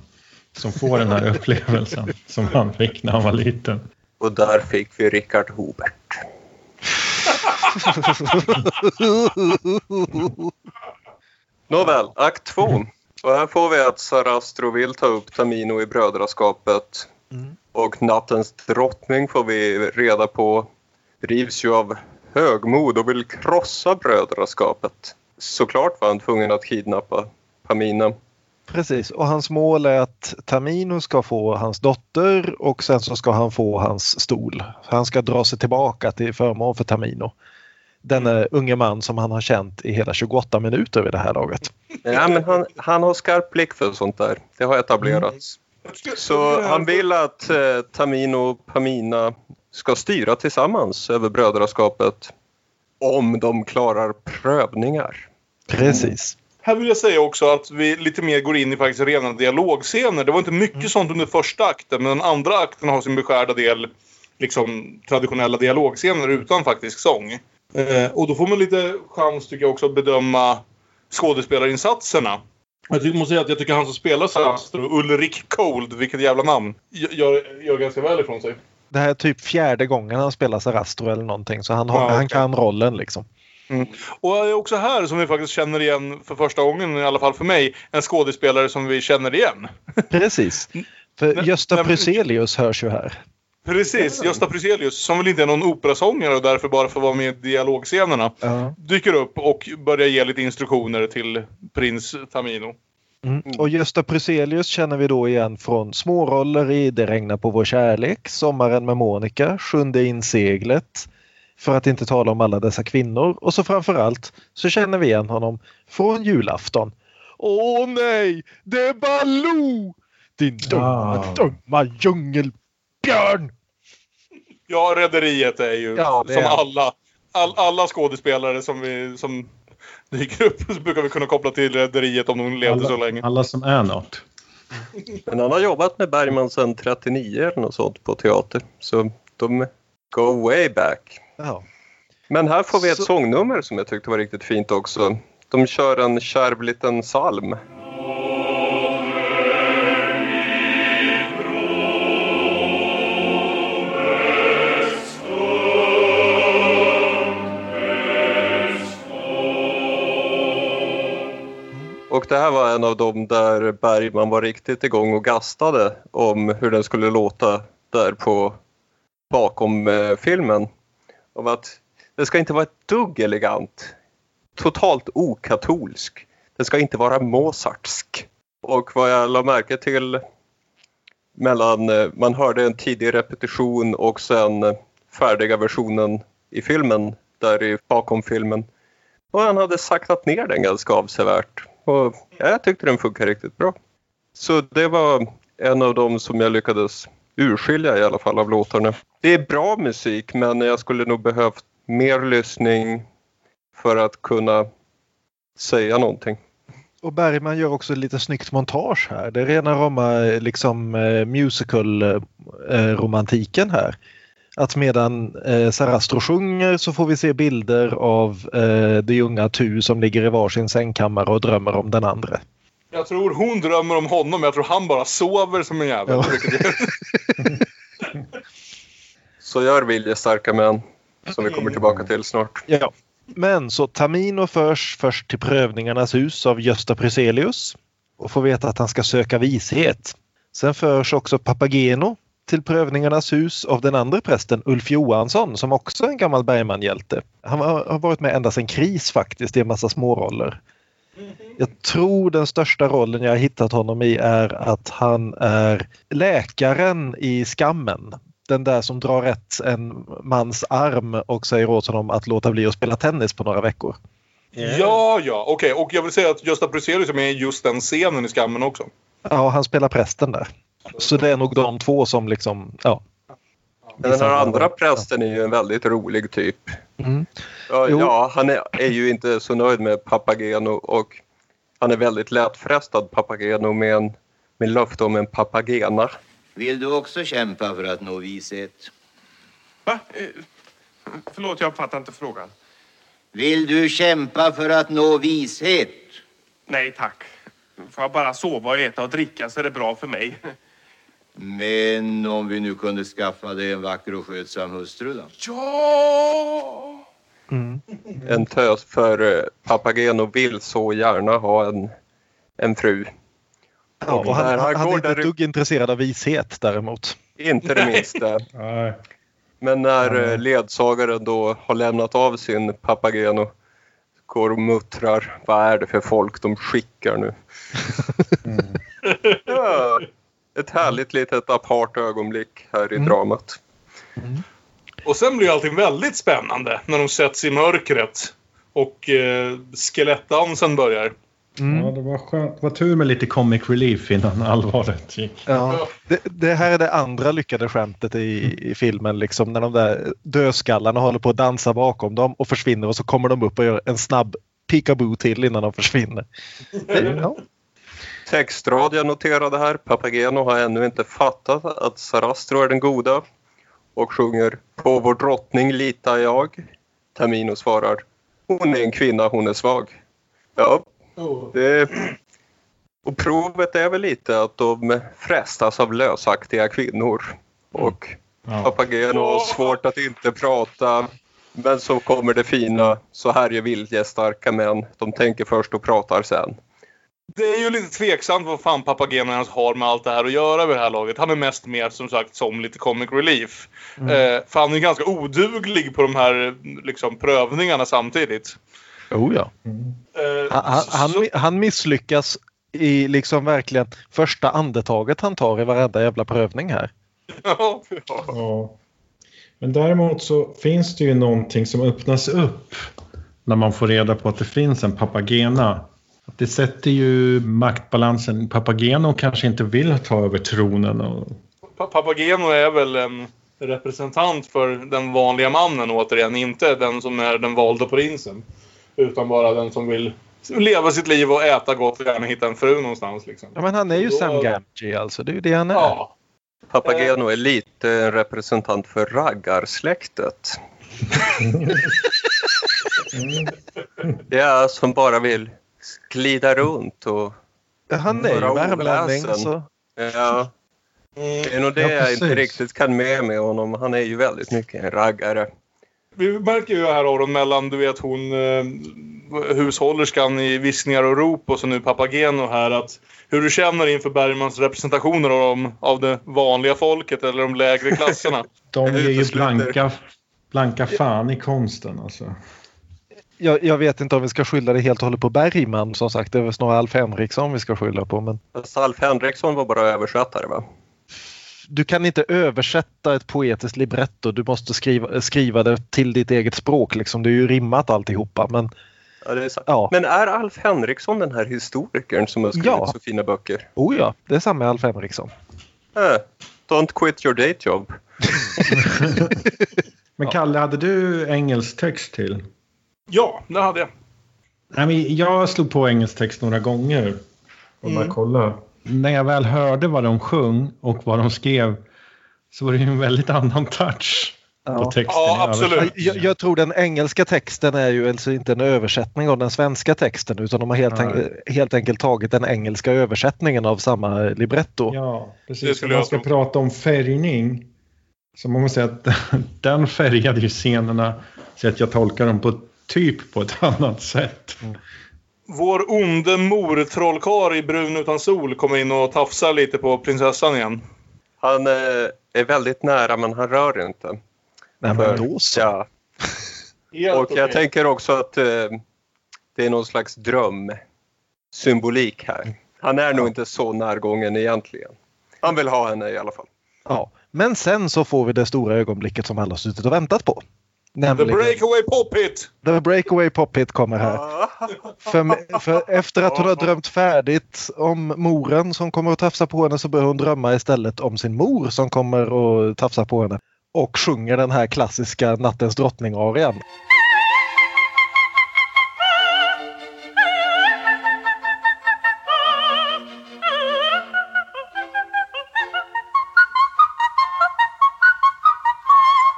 Som får den här upplevelsen som han fick när han var liten. Och där fick vi Richard Hobert. Nåväl, akt två. Och här får vi att Sarastro vill ta upp Tamino i brödraskapet. Mm. Och nattens drottning får vi reda på drivs ju av högmod och vill krossa brödraskapet. Såklart var han tvungen att kidnappa Pamina. Precis, och hans mål är att Tamino ska få hans dotter och sen så ska han få hans stol. Han ska dra sig tillbaka till förmån för Tamino. Denne unge man som han har känt i hela 28 minuter vid det här laget. Ja, men han, han har skarp blick för sånt där. Det har etablerats. Så han vill att eh, Tamino och Pamina ska styra tillsammans över brödraskapet om de klarar prövningar. Precis. Här vill jag säga också att vi lite mer går in i faktiskt rena dialogscener. Det var inte mycket sånt under första akten, men den andra akten har sin beskärda del liksom traditionella dialogscener utan faktisk sång. Eh, och då får man lite chans tycker jag också att bedöma skådespelarinsatserna. Jag tycker, måste säga att jag tycker han som spelar Sarastro, Ulrik Cold, vilket jävla namn, gör, gör ganska väl ifrån sig. Det här är typ fjärde gången han spelar Sarastro eller någonting så han, har, Ja, okej. han kan rollen liksom. Och det är också här som vi faktiskt känner igen för första gången, i alla fall för mig, en skådespelare som vi känner igen. Precis. För Men- Gösta men- Bruzelius hörs ju här. Precis, Gösta Bruzelius, som väl inte är någon operasångare och därför bara får vara med i dialogscenerna, Ja. dyker upp och börjar ge lite instruktioner till prins Tamino. Mm. Och Gösta Bruzelius känner vi då igen från småroller i Det regnar på vår kärlek, Sommaren med Monica, Sjunde inseglet, för att inte tala om alla dessa kvinnor. Och så framförallt så känner vi igen honom från julafton. Åh nej, det är Baloo! Din dumma, Ah. dumma djungelbjörn! Ja, Rederiet är ju Ja, som är han. alla, all, alla skådespelare som, vi, som dyker upp så brukar vi kunna koppla till Rederiet om de levde så länge. Alla, alla som är något. Men han har jobbat med Bergman sedan 39 eller något sånt på teater. Så de go way back. Ja. Men här får vi ett Så- sångnummer som jag tyckte var riktigt fint också. De kör en kärv liten psalm. Och det här var en av dem där Bergman var riktigt igång och gastade om hur den skulle låta där på bakom eh, filmen. Om att den ska inte vara ett dugg elegant. Totalt okatolsk. Den ska inte vara Mozartsk. Och vad jag la märke till mellan, eh, man hörde en tidig repetition och sen eh, färdiga versionen i filmen, där i, bakom filmen. Och han hade saktat ner den ganska avsevärt. Och jag tyckte den funkar riktigt bra. Så det var en av dem som jag lyckades urskilja i alla fall av låtarna. Det är bra musik men jag skulle nog behövt mer lyssning för att kunna säga någonting. Och Bergman gör också lite snyggt montage här. Det är rena rama liksom eh, musical-romantiken här. Att medan eh, Sarastro sjunger så får vi se bilder av eh, de unga Tu som ligger i varsin sängkammare och drömmer om den andra. Jag tror hon drömmer om honom, jag tror han bara sover som en jävel. Ja. Så gör viljestarka män, som vi kommer tillbaka till snart. Ja. Men så Tamino förs först till prövningarnas hus av Gösta Pryselius och får veta att han ska söka vishet. Sen förs också Papageno till prövningarnas hus av den andra prästen Ulf Johansson som också är en gammal Bergman-hjälte. Han har har varit med ända sedan Kris faktiskt i en massa småroller. Jag tror den största rollen jag har hittat honom i är att han är läkaren i Skammen. Den där som drar rätt en mans arm och säger åt honom att låta bli att spela tennis på några veckor. Ja, ja, okej. Och jag vill säga att Gösta Bruzelius är med i just den scenen i Skammen också. Ja, han spelar prästen där. Så det är nog de två som liksom, ja. Men den här andra prästen är ju en väldigt rolig typ. Mm. Ja han är, är ju inte så nöjd med Papageno och han är väldigt lättfrestad Papageno med, en, med löfte om en papagena. Vill du också kämpa för att nå vishet? Va? Eh, förlåt, jag fattar inte frågan. Vill du kämpa för att nå vishet? Nej, tack. Får jag bara sova och äta och dricka så är det bra för mig. Men om vi nu kunde skaffa dig en vacker och skötsam hustru då? Ja! En tös för eh, Papageno vill så gärna ha en, en fru. Ja, och han, han, han är inte ett där- dugg intresserad av vishet däremot. Inte det minsta. Men när eh, ledsagaren då har lämnat av sin Papageno går och muttrar. Vad är det för folk de skickar nu? ja, ett härligt litet apart ögonblick här i dramat. Och sen blir allting väldigt spännande när de sätts i mörkret. Och eh, skelettdansen börjar. Ja, det var skönt. Det var tur med lite comic relief innan allvaret gick. Ja. Det, det här är det andra lyckade skämtet i, i filmen, liksom när de där dödskallarna håller på att dansa bakom dem och försvinner och så kommer de upp och gör en snabb peekaboo till innan de försvinner. Det, ja. Textrad jag noterade här. Papageno har ännu inte fattat att Sarastro är den goda och sjunger På vår drottning litar jag. Tamino svarar Hon är en kvinna, hon är svag. Ja, det... Och provet är väl lite att de frestas av lösaktiga kvinnor. Och Ja. Papageno har svårt att inte prata. Men så kommer det fina, så här är viljestarka män. De tänker först och pratar sen. Det är ju lite tveksamt vad fan Papageno ens har med allt det här att göra vid det här laget. Han är mest med som sagt som lite comic relief. Mm. Eh, för han är ganska oduglig på de här liksom, prövningarna samtidigt. Oh, ja. Eh, Han, han, han, misslyckas i liksom verkligen första andetaget han tar i varenda jävla prövning här. ja, ja. Ja. Men däremot så finns det ju någonting som öppnas upp när man får reda på att det finns en papagena. Att det sätter ju maktbalansen. Papageno kanske inte vill ta över tronen. Och... Pa- Papageno är väl en representant för den vanliga mannen återigen. Inte den som är den valda prinsen. Utan bara den som vill leva sitt liv och äta gott och gärna hitta en fru någonstans. Liksom. Ja, men han är ju Då- Sam Gamgee alltså. Det är ju det han är. Ja. Papageno är lite en representant för raggarsläktet. Ja, som bara vill glida runt och... Han är ju värmlänning. oväsen. Så. Ja, Mm. det är nog det Ja, jag inte riktigt kan med med honom. Han är ju väldigt mycket en raggare. Vi märker ju här Aron mellan du vet hon eh, hushållerskan i viskningar och rop och så nu Papageno här att hur du känner inför Bergmans representationer av, dem, av det vanliga folket eller de lägre klasserna. De ger ju blanka, blanka fan i konsten alltså. Jag, jag vet inte om vi ska skylla det helt och hållet på Bergman som sagt. Det är väl snarare Alf Henriksson vi ska skylla på. Men Fast Alf Henriksson var bara översättare va? Du kan inte översätta ett poetiskt libretto. Du måste skriva, skriva det till ditt eget språk. Liksom. Det är ju rimmat alltihopa. Men Ja, det är. Ja. Men är Alf Henriksson den här historikern som har skrivit Ja. så fina böcker? oh ja, det är samma Alf Henriksson. Äh, don't quit your day job. Men Kalle, hade du engelsk text till? Ja, det hade jag. Nej, men jag slog på engelsk text några gånger. Och bara kolla. När jag väl hörde vad de sjöng och vad de skrev så var det ju en väldigt annan touch på Ja. texten. Ja, absolut. Jag, jag tror den engelska texten är ju alltså inte en översättning av den svenska texten utan de har helt, enk- helt enkelt tagit den engelska översättningen av samma libretto. Ja, precis. Om man ska tro. prata om färgning så man måste säga att den färgade ju scenerna så att jag tolkar dem på typ på ett annat sätt. Vår onde mor-trollkarl i Brun utan sol kommer in och tafsar lite på prinsessan igen. Han eh, är väldigt nära men han rör inte. Nej, För- men då så. Ja. Och jag tänker också att eh, det är någon slags drömsymbolik här. Han är nog inte så närgången egentligen. Han vill ha henne i alla fall. Ja. Men sen så får vi det stora ögonblicket som alla har suttit och väntat på. The Nämligen breakaway pop hit! The Breakaway Pop Hit kommer här. För, för efter att hon har drömt färdigt om moren som kommer att tafsa på henne så börjar hon drömma istället om sin mor som kommer att tafsa på henne. Och sjunger den här klassiska Nattens drottning-arian.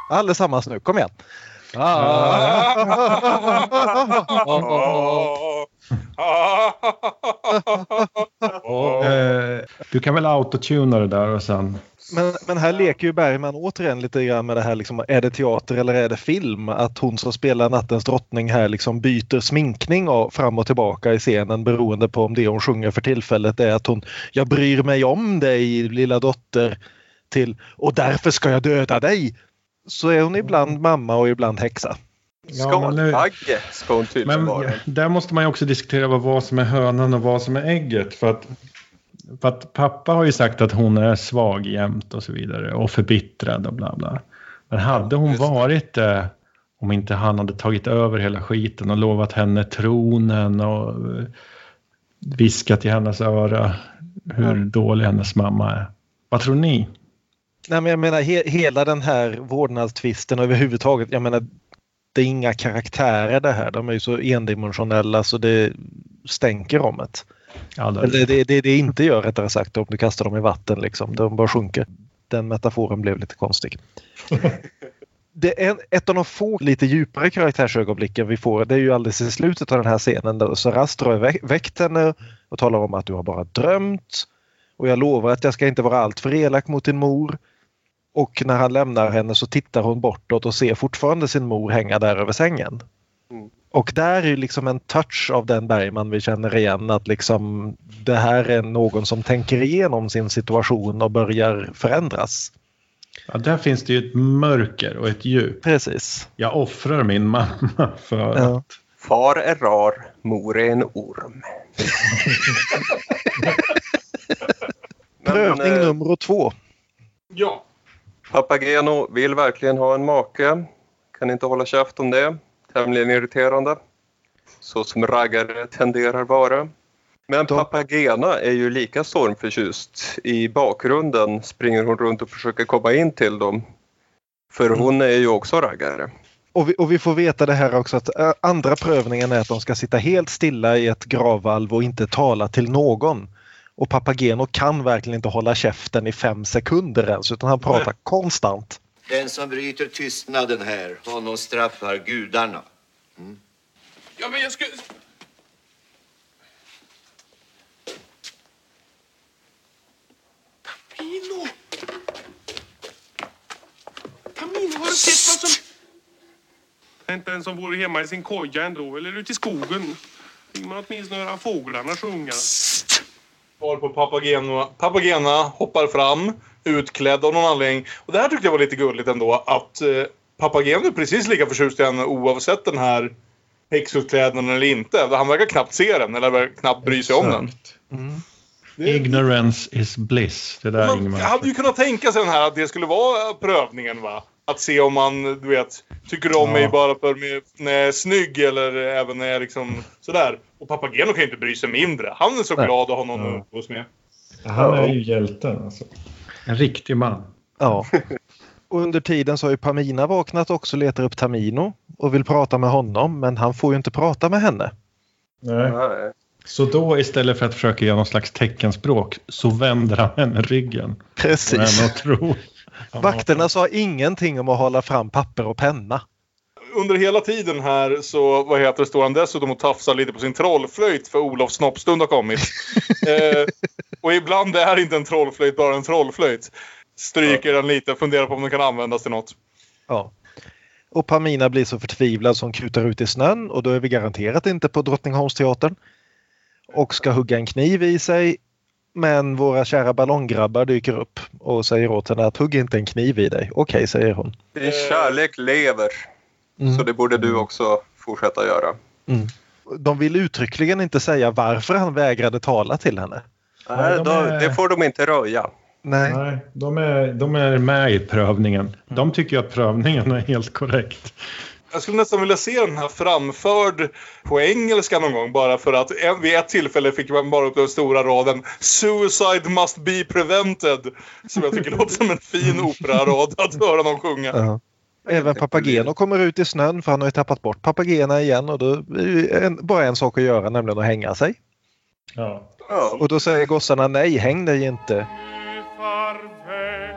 Allesammans nu, kom igen! Eh, du kan väl autotuna det där och sen... Men, men här leker ju Bergman återigen lite grann med det här liksom, är det teater eller är det film? Att hon som spelar Nattens drottning här liksom byter sminkning och fram och tillbaka i scenen beroende på om det hon sjunger för tillfället är att hon Jag bryr mig om dig lilla dotter till och därför ska jag döda dig. Så är hon ibland mamma och ibland häxa. Skalbagge ska hon tydligen Men vara. där måste man ju också diskutera vad, som är hönan och vad som är ägget. För att, för att pappa har ju sagt att hon är svag jämt och så vidare och förbittrad och bla bla. Men hade hon just varit det om inte han hade tagit över hela skiten och lovat henne tronen och eh, viskat i hennes öra hur dålig hennes mamma är. Vad tror ni? Nej, men jag menar he, hela den här vårdnadstvisten överhuvudtaget. Jag menar det är inga karaktärer det här. De är ju så endimensionella så det stänker om det. Ja, det- Eller det, det, det inte gör rättare sagt om du kastar dem i vatten liksom. De bara sjunker. Den metaforen blev lite konstig. Det är ett av de få lite djupare karaktärsögonblicken vi får. Det är ju alldeles i slutet av den här scenen. Då Sarastro har vä- väckt henne och talar om att du har bara drömt. Och jag lovar att jag ska inte vara allt för elak mot din mor. Och när han lämnar henne så tittar hon bortåt och ser fortfarande sin mor hänga där över sängen. Mm. Och där är ju liksom en touch av den Bergman vi känner igen att liksom det här är någon som tänker igenom sin situation och börjar förändras. ja, där finns det ju ett mörker och ett djup. Precis. Jag offrar min mamma för Ja. att Far är rar, mor är en orm. Prövning eh, nummer två. Ja. Papageno vill verkligen ha en make. Kan inte hålla käft om det. Tämligen irriterande. Så som raggare tenderar vara. Men Papagena är ju lika stormförtjust. I bakgrunden springer hon runt och försöker komma in till dem. För hon är ju också raggare. Och vi, och vi får veta det här också att ä, andra prövningen är att de ska sitta helt stilla i ett gravvalv och inte tala till någon. Och Papageno kan verkligen inte hålla käften i fem sekunder ens utan han pratar konstant. Den som bryter tystnaden här, honom straffar gudarna. Ja, men jag ska... Camino! Camino, har du sett vad som... Inte en som vore hemma i sin koja ändå, eller ute i skogen. Fick man åtminstone höra fåglarna sjunga. Var på Papageno. Papagena hoppar fram, utklädd av någon anledning. Och det här tyckte jag var lite gulligt ändå. Att eh, Papageno är precis lika förtjust i henne oavsett den här häxutklädnaden eller inte. Han verkar knappt se den eller knappt bry sig om den. Exakt. Ignorance is bliss. Det där Man Ingemar. hade ju kunnat tänka sig den här att det skulle vara prövningen va? Att se om man, du vet, tycker du om Ja. mig bara för mig när jag är snygg eller även när jag är liksom sådär. Och Papageno kan ju inte bry sig mindre. Han är så Nej. glad att ha någon Ja. att umgås med. Han är ju hjälten alltså. En riktig man. Ja. Och under tiden så har ju Pamina vaknat också och letar upp Tamino och vill prata med honom men han får ju inte prata med henne. Nej. Så då istället för att försöka göra någon slags teckenspråk så vänder han henne ryggen. Precis. henne och tror. Vakterna sa ingenting om att hålla fram papper och penna. Under hela tiden här så vad heter det, står han dessutom och tafsar lite på sin trollflöjt för Olofs snoppstund har kommit. eh, och ibland är inte en trollflöjt bara en trollflöjt. Stryker den lite, funderar på om den kan användas till något. Ja. Och Pamina blir så förtvivlad som kutar ut i snön och då är vi garanterat inte på Drottningholmsteatern. Och ska hugga en kniv i sig. Men våra kära ballonggrabbar dyker upp och säger åt henne att hugg inte en kniv i dig. Okej, säger hon. Din kärlek lever. Mm. Så det borde du också fortsätta göra. De vill uttryckligen inte säga varför han vägrade tala till henne. Nej, de är- det får de inte röja. Nej. Nej, de är, de är med i prövningen. De tycker att prövningen är helt korrekt. Jag skulle nästan vilja se den här framförd på engelska någon gång. Bara för att en, vid ett tillfälle fick man bara upp den stora raden Suicide must be prevented. Som jag tycker låter som en fin operarad att höra någon sjunga. Ja. Även Papageno kommer ut i snön för han har ju tappat bort Papagena igen och då är det en, bara en sak att göra nämligen att hänga sig. Ja. Ja. Och då säger gossarna nej, häng dig inte. Du farväl,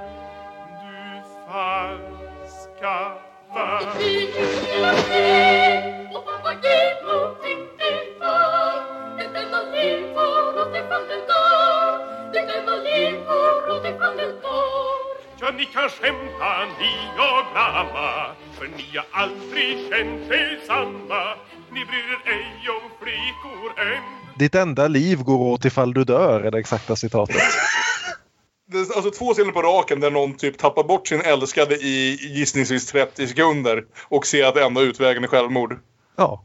du falska värld. Ja, ni kan skämta, ni och För ni har aldrig känt er samma Ni bryr er ej om flickor än Ditt enda liv går åt ifall du dör är det exakta citatet. Det är alltså två scener på raken där någon typ tappar bort sin älskade i gissningsvis 30 sekunder. Och ser att enda utvägen är självmord. Ja,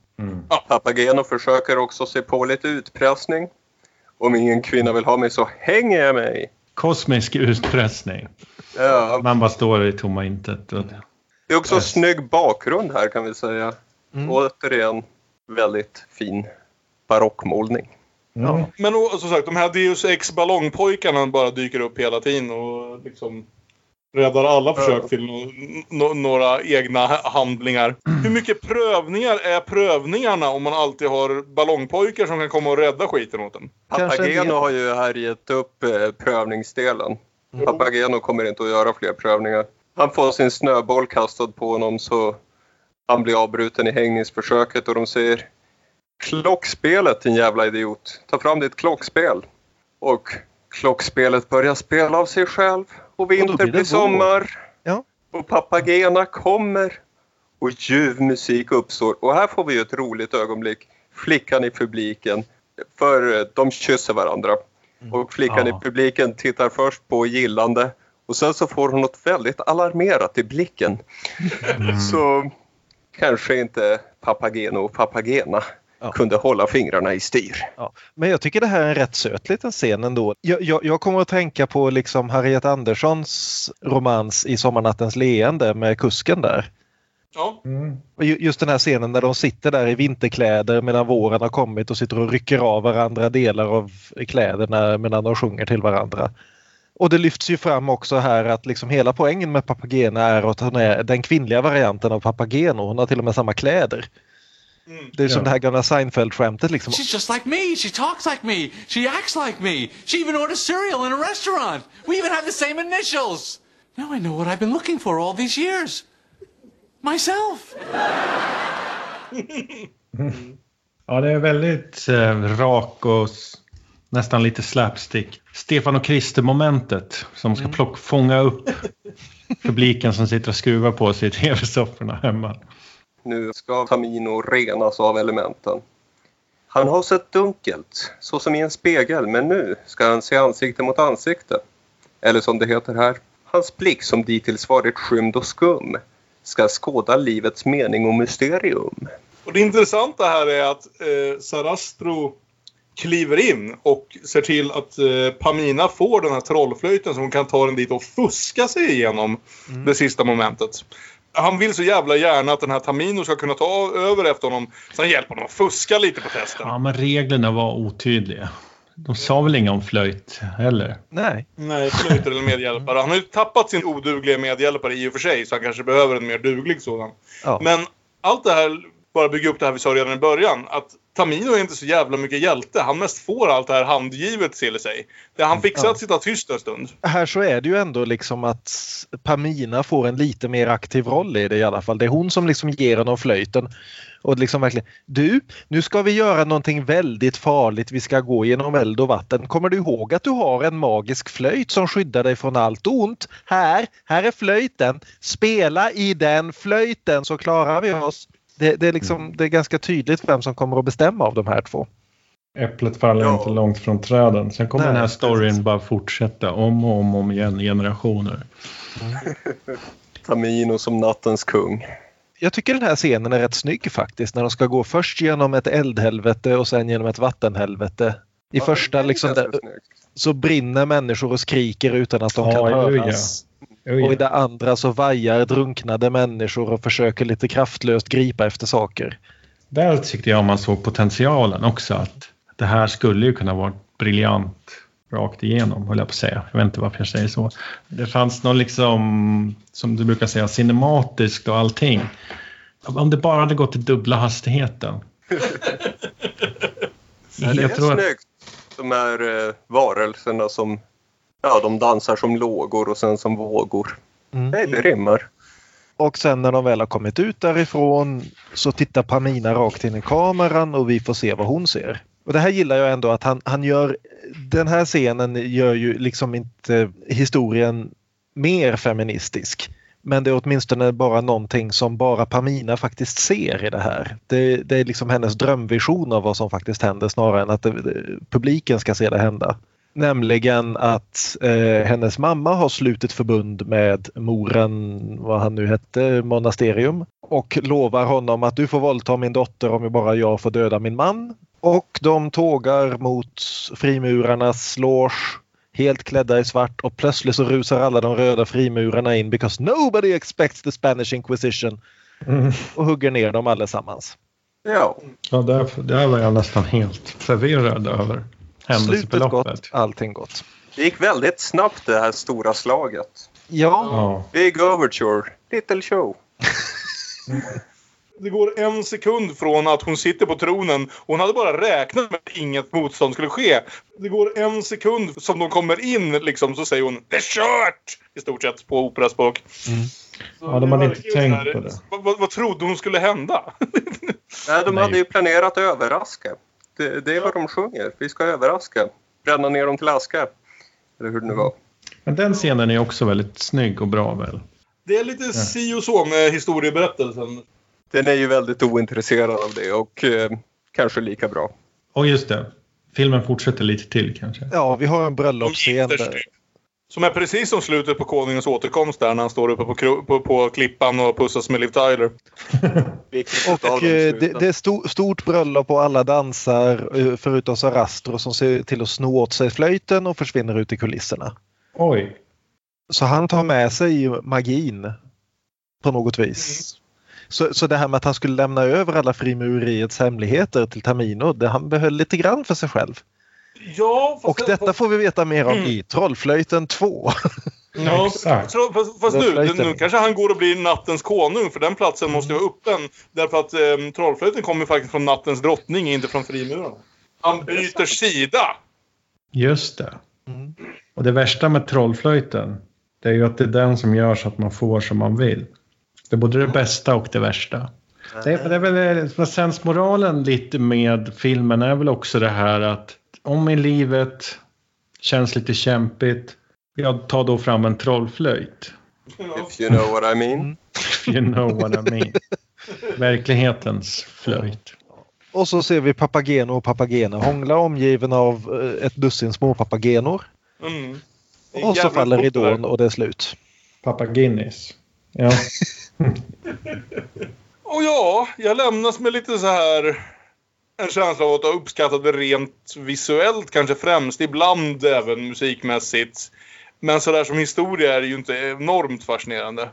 Papageno försöker också se på lite utpressning. Om ingen kvinna vill ha mig så hänger jag mig. Kosmisk utpressning. Ja. Man bara står i tomma intet. Och... Det är också Yes. snygg bakgrund här kan vi säga. Mm. Återigen väldigt fin barockmålning. Ja. Men och, som sagt, de här Deus Ex ballongpojkarna bara dyker upp hela tiden och liksom räddar alla försök till no, no, några egna ha- handlingar. Hur mycket prövningar är prövningarna om man alltid har ballongpojkar som kan komma och rädda skiten åt en? Papageno har ju här gett upp eh, prövningsdelen. Mm. Papageno kommer inte att göra fler prövningar. Han får sin snöboll kastad på honom så han blir avbruten i hängningsförsöket och de säger Klockspelet din jävla idiot. Ta fram ditt klockspel. Och klockspelet börjar spela av sig själv. Och vinter blir det blir vår. sommar. Ja. Och Papagena kommer. Och ljuv musik uppstår. Och här får vi ju ett roligt ögonblick. Flickan i publiken. För eh, de kysser varandra. Och flickan Ja. i publiken tittar först på gillande. Och sen så får hon något väldigt alarmerat i blicken. Så kanske inte Papageno och Papagena Ja. kunde hålla fingrarna i styr. ja. Men jag tycker det här är en rätt söt liten scen ändå. Jag, jag, jag kommer att tänka på liksom Harriet Anderssons romans i Sommarnattens leende med kusken där. Ja. Mm. Just den här scenen när de sitter där i vinterkläder medan våren har kommit och sitter och rycker av varandra delar av kläderna medan de sjunger till varandra. Och det lyfts ju fram också här att liksom hela poängen med Papagena är att hon är den kvinnliga varianten av Papageno. Hon har till och med samma kläder. Mm. Det är som Ja. det här gamla Seinfeld-skämtet liksom. She's just like me. She talks like me. She acts like me. She even orders cereal in a restaurant. We even have the same initials. Now I know what I've been looking for all these years. Myself. Ja, det är väldigt eh, rak och nästan lite slapstick. Stefan och Krister-momentet som ska plock, fånga upp publiken som sitter och skruvar på sig i tv-sofforna hemma. Nu ska Tamino renas av elementen. Han har sett dunkelt, så som i en spegel, men nu ska han se ansikte mot ansikte. Eller som det heter här, hans blick som dittills varit skymd och skum ska skåda livets mening och mysterium. Och det intressanta här är att eh, Sarastro kliver in och ser till att eh, Pamina får den här trollflöjten så hon kan ta den dit och fuska sig igenom det sista momentet. Han vill så jävla gärna att den här Tamino ska kunna ta över efter honom. Så han hjälper honom att fuska lite på testen. Ja, men reglerna var otydliga. De sa väl inga om flöjt heller? Nej. Nej, flöjt eller medhjälpare. Han har ju tappat sin odugliga medhjälpare i och för sig så han kanske behöver en mer duglig sådan. Ja. Men allt det här, bara bygga upp det här vi sa redan i början. Att Tamino är inte så jävla mycket hjälte. Han mest får allt det här handgivet till sig. Det han fixar Ja. att sitta tyst en stund. Här så är det ju ändå liksom att Pamina får en lite mer aktiv roll i det i alla fall. Det är hon som liksom ger honom flöjten. Och liksom verkligen, du, nu ska vi göra någonting väldigt farligt. Vi ska gå genom eld och vatten. Kommer du ihåg att du har en magisk flöjt som skyddar dig från allt ont? Här, här är flöjten. Spela i den flöjten så klarar vi oss. Det, det, är liksom, det är ganska tydligt vem som kommer att bestämma av de här två. Äpplet faller Ja. inte långt från träden. Sen kommer Nej, den här storyn precis. bara fortsätta om och om, och om igen, generationer. Tamino som nattens kung. Jag tycker den här scenen är rätt snygg faktiskt när de ska gå först genom ett eldhelvete och sen genom ett vattenhelvete. I Ja, första liksom där, så brinner människor och skriker utan att de kan Ja, oj, ja. Oj, Och i det andra så vajar drunknade människor och försöker lite kraftlöst gripa efter saker. Där tyckte jag man såg potentialen också. Att det här skulle ju kunna vara briljant rakt igenom, höll jag på att säga. Jag vet inte varför jag säger så. Det fanns någon liksom, som du brukar säga, cinematiskt och allting. Om det bara hade gått till dubbla hastigheten. Nej, det är tror att, snyggt. De här eh, varelserna som ja, de dansar som lågor och sen som vågor. Mm. Nej, det rimmar. Och sen när de väl har kommit ut därifrån så tittar Pamina rakt in i kameran och vi får se vad hon ser. Och det här gillar jag ändå att han, han gör, den här scenen gör ju liksom inte historien mer feministisk. Men det är åtminstone bara någonting som bara Pamina faktiskt ser i det här. Det, det är liksom hennes drömvision av vad som faktiskt händer snarare än att det, publiken ska se det hända. Nämligen att eh, hennes mamma har slutit förbund med Moren, vad han nu hette, monasterium och lovar honom att du får våldta min dotter om bara jag får döda min man. Och de tågar mot frimurarnas loge helt klädda i svart och plötsligt så rusar alla de röda frimurarna in because nobody expects the Spanish Inquisition Mm. och hugger ner dem allesammans. Ja, ja, där, där var jag nästan helt förvirrad över Slutet gott, allting gott. det gick väldigt snabbt det här stora slaget. Ja, Ja, Big Overture, Little Show. Det går en sekund från att hon sitter på tronen och hon hade bara räknat med att inget motstånd skulle ske. Det går en sekund som de kommer in liksom så säger hon det är kört! I stort sett på operaspråk. Så Ja, de hade inte tänkt här, på det. Vad, vad, vad trodde hon skulle hända? Nej, de Nej. hade ju planerat att överraska. Det, det är vad de sjunger. Vi ska överraska. Bränna ner dem till aska. Eller hur det nu var. men den scenen är också väldigt snygg och bra väl? Det är lite si och så med historieberättelsen. Den är ju väldigt ointresserad av det och eh, kanske lika bra. Och just det, filmen fortsätter lite till kanske. ja vi har en bröllopsscen där. Som är precis som slutet på Konungens återkomst där när han står uppe på, på, på klippan och pussas med Liv Tyler. Och eh, det, det är sto, stort bröllop och alla dansar eh, förutom Sarastro som ser till att sno åt sig flöjten och försvinner ut i kulisserna. Oj. Så han tar med sig magin på något vis. Så, så det här med att han skulle lämna över alla frimureriets hemligheter till Tamino, det han behöll lite grann för sig själv. Ja, fast, Och detta får vi veta mer om Mm. i Trollflöjten 2. Ja, Exakt. fast, nu, nu kanske han går och blir nattens konung för den platsen måste ju vara öppen. Därför att eh, trollflöjten kommer faktiskt från nattens drottning, inte från frimurarna. Han byter sida! Just det. Mm. Och det värsta med trollflöjten, det är ju att det är den som gör så att man får som man vill. Det är både det bästa och det värsta. Det är, det är väl sensmoralen lite med filmen är väl också det här att om i livet känns lite kämpigt, jag tar då fram en trollflöjt. If you know what I mean. If you know what I mean. Verklighetens flöjt. Och så ser vi Papageno och Papagena hångla omgiven av eh, ett dussin små papagenor. Mm. Och så faller ridån och det är slut. Pappa Guinness. Ja. Och ja, jag lämnas med lite så här en känsla av att ha uppskattat det rent visuellt kanske främst. Ibland även musikmässigt. Men sådär som historia är det ju inte enormt fascinerande.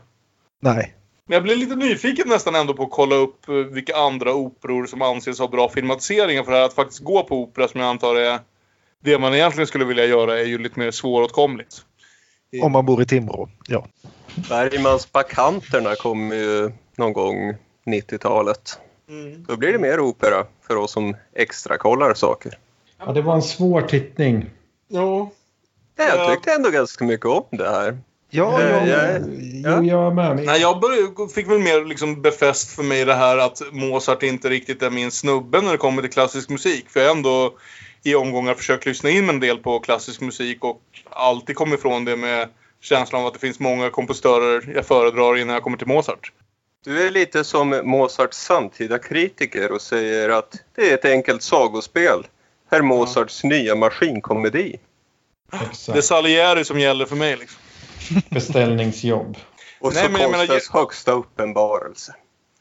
Nej. Men jag blir lite nyfiken nästan ändå på att kolla upp eh, vilka andra operor som anses ha bra filmatiseringar. För det här att faktiskt gå på opera som jag antar är det man egentligen skulle vilja göra är ju lite mer svåråtkomligt. Om man bor i Timrå. Ja. Bergmans Bakanterna kom ju någon gång 90-talet. Då blir det mer opera för oss som extra kollar saker. ja, det var en svår tittning. Ja. Jag tyckte ändå ganska mycket om det här. Ja, Eh, ja, jag- Jo, jag med. Nej, jag började, fick väl mer liksom befäst för mig det här att Mozart inte riktigt är min snubbe när det kommer till klassisk musik. För jag har ändå i omgångar försökt lyssna in en del på klassisk musik och alltid kommit ifrån det med känslan av att det finns många kompositörer jag föredrar innan jag kommer till Mozart. Du är lite som Mozarts samtida kritiker och säger att det är ett enkelt sagospel. Herr Mozarts nya maskinkomedi. Det är Exakt. Salieri som gäller för mig. Liksom. Beställningsjobb. Och Nej, så men jag menar- konstens högsta uppenbarelse.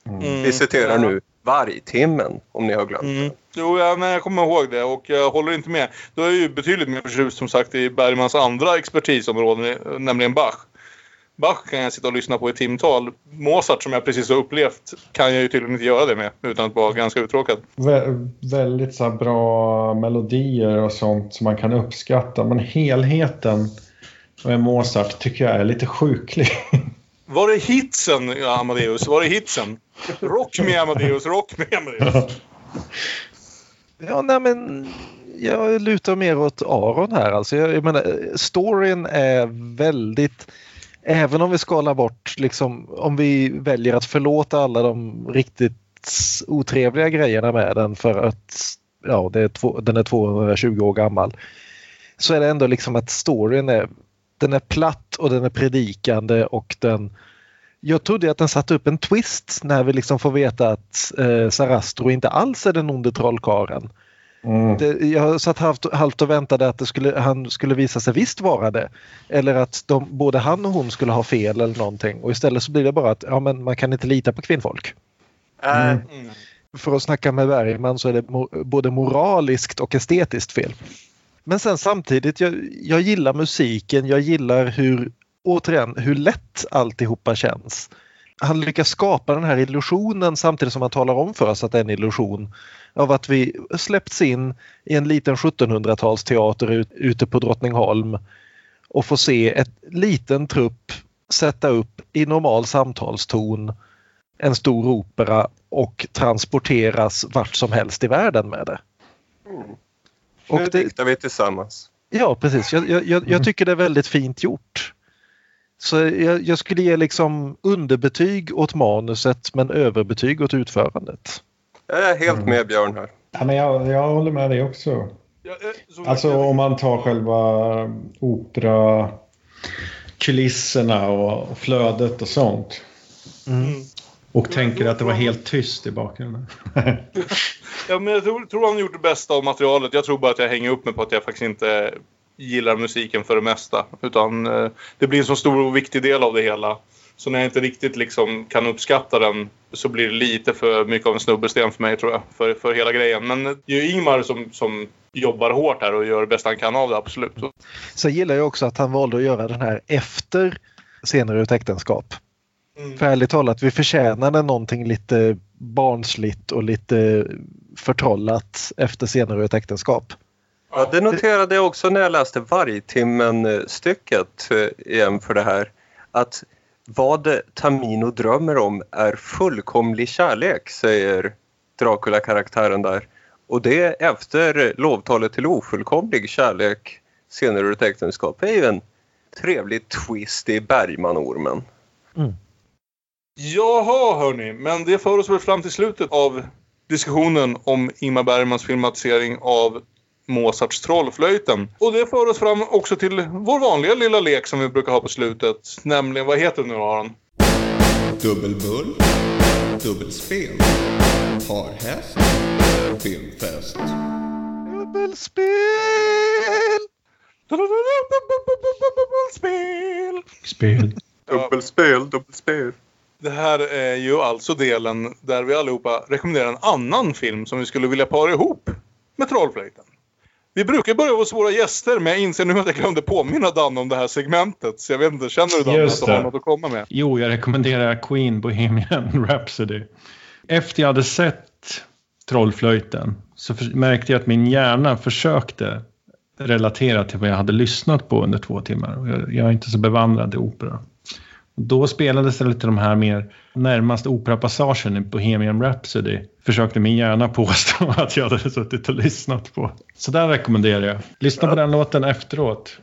Mm. Vi citerar nu Vargtimmen, om ni har glömt Mm. det. Jo, ja, nej, jag kommer ihåg det och jag håller inte med. Då är jag ju betydligt mer förtjust som sagt i Bergmans andra expertisområden, nämligen Bach. Bach kan jag sitta och lyssna på i timtal. Mozart som jag precis har upplevt kan jag ju tydligen inte göra det med utan att vara ganska uttråkad. Vä- väldigt så här bra melodier och sånt som man kan uppskatta. Men helheten med Mozart tycker jag är lite sjuklig. Var det hitsen, ja, Amadeus? Var det hitsen? Rock med Amadeus, rock med Amadeus. Ja, nej men jag lutar mer åt Aron här. Alltså, jag, jag menar, storyn är väldigt... Även om vi skalar bort, liksom, om vi väljer att förlåta alla de riktigt otrevliga grejerna med den för att ja, det är två, den är 220 år gammal. Så är det ändå liksom att storyn är, den är platt och den är predikande och den jag trodde att den satte upp en twist när vi liksom får veta att eh, Sarastro inte alls är den onde trollkarlen. Mm. Det, jag satt halvt, halvt och väntade att det skulle, han skulle visa sig visst vara det. Eller att de, både han och hon skulle ha fel eller någonting. Och istället så blir det bara att ja, men man kan inte lita på kvinnfolk. Äh, Mm. För att snacka med Bergman så är det mo- både moraliskt och estetiskt fel. Men sen samtidigt, jag, jag gillar musiken, jag gillar hur, återigen, hur lätt alltihopa känns. Han lyckas skapa den här illusionen samtidigt som han talar om för oss att det är en illusion av att vi släppts in i en liten 1700-talsteater ut, ute på Drottningholm och får se ett liten trupp sätta upp i normal samtalston en stor opera och transporteras vart som helst i världen med det. Och nu det, diktar vi tillsammans. Ja, precis. Jag, jag, jag, jag tycker det är väldigt fint gjort. Så jag, jag skulle ge liksom underbetyg åt manuset men överbetyg åt utförandet. Jag är helt Mm. med Björn här. Ja, men jag, jag håller med dig också. Eh, så- Alltså om man tar själva opera kulisserna och flödet och sånt. Mm. Och tänker att det var helt tyst i bakgrunden. Ja, men jag tror, tror han gjort det bästa av materialet. Jag tror bara att jag hänger upp mig på att jag faktiskt inte gillar musiken för det mesta. Utan eh, det blir en så stor och viktig del av det hela. Så när jag inte riktigt liksom kan uppskatta den så blir det lite för mycket av en snubbesten för mig tror jag. För, för hela grejen. Men det är ju Ingmar som, som jobbar hårt här och gör det bästa han kan av det, absolut. Sen gillar jag också att han valde att göra den här efter Scener ur ett äktenskap. Mm. För ärligt talat, vi förtjänade någonting lite barnsligt och lite förtrollat efter Scener ur ett äktenskap. Ja, det noterade jag också när jag läste Vargtimmen-stycket eh, igen för det här. Att vad Tamino drömmer om är fullkomlig kärlek, säger Dracula-karaktären där. Och det efter lovtalet till ofullkomlig kärlek senare ur ett äktenskap är ju en trevlig twist i Bergman-ormen. Jaha hörni, men det för oss väl fram till slutet av diskussionen om Ingmar Bergmans filmatisering av Mozarts Trollflöjten. Och det för oss fram också till vår vanliga lilla lek som vi brukar ha på slutet. Nämligen, vad heter den nu Aron? Dubbelbull. Dubbelspel. Parhäst. Filmfest. Dubbelspel! Spel! Spel. Dubbelspel, dubbelspel. Det här är ju alltså delen där vi allihopa rekommenderar en annan film som vi skulle vilja para ihop med Trollflöjten. Vi brukar börja hos våra gäster men jag inser nu att jag glömde påminna Danne om det här segmentet. Så jag vet inte, känner du Danne att du har något att komma med? Jo, jag rekommenderar Queen Bohemian Rhapsody. Efter jag hade sett Trollflöjten så märkte jag att min hjärna försökte relatera till vad jag hade lyssnat på under två timmar. Jag, jag är inte så bevandrad i opera. Då spelades det lite de här mer närmast operapassagen i Bohemian Rhapsody. Försökte min hjärna påstå att jag hade suttit och lyssnat på. Så där rekommenderar jag. Lyssna på den låten efteråt.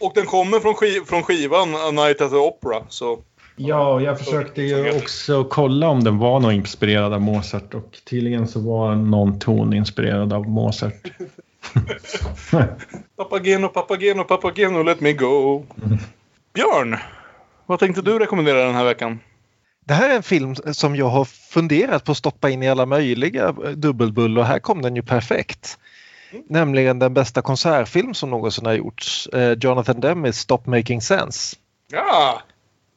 Och den kommer från, skiv- från skivan A Night at the Opera. Så Ja, jag försökte ju också kolla om den var någon inspirerad av Mozart och tydligen så var någon ton inspirerad av Mozart. Papageno, Papageno, Papageno, let me go. Björn, vad tänkte du rekommendera den här veckan? Det här är en film som jag har funderat på att stoppa in i alla möjliga dubbelbull och här kom den ju perfekt. Nämligen den bästa konsertfilm som någonsin har gjorts. Eh, Jonathan Demme's Stop Making Sense. Ja,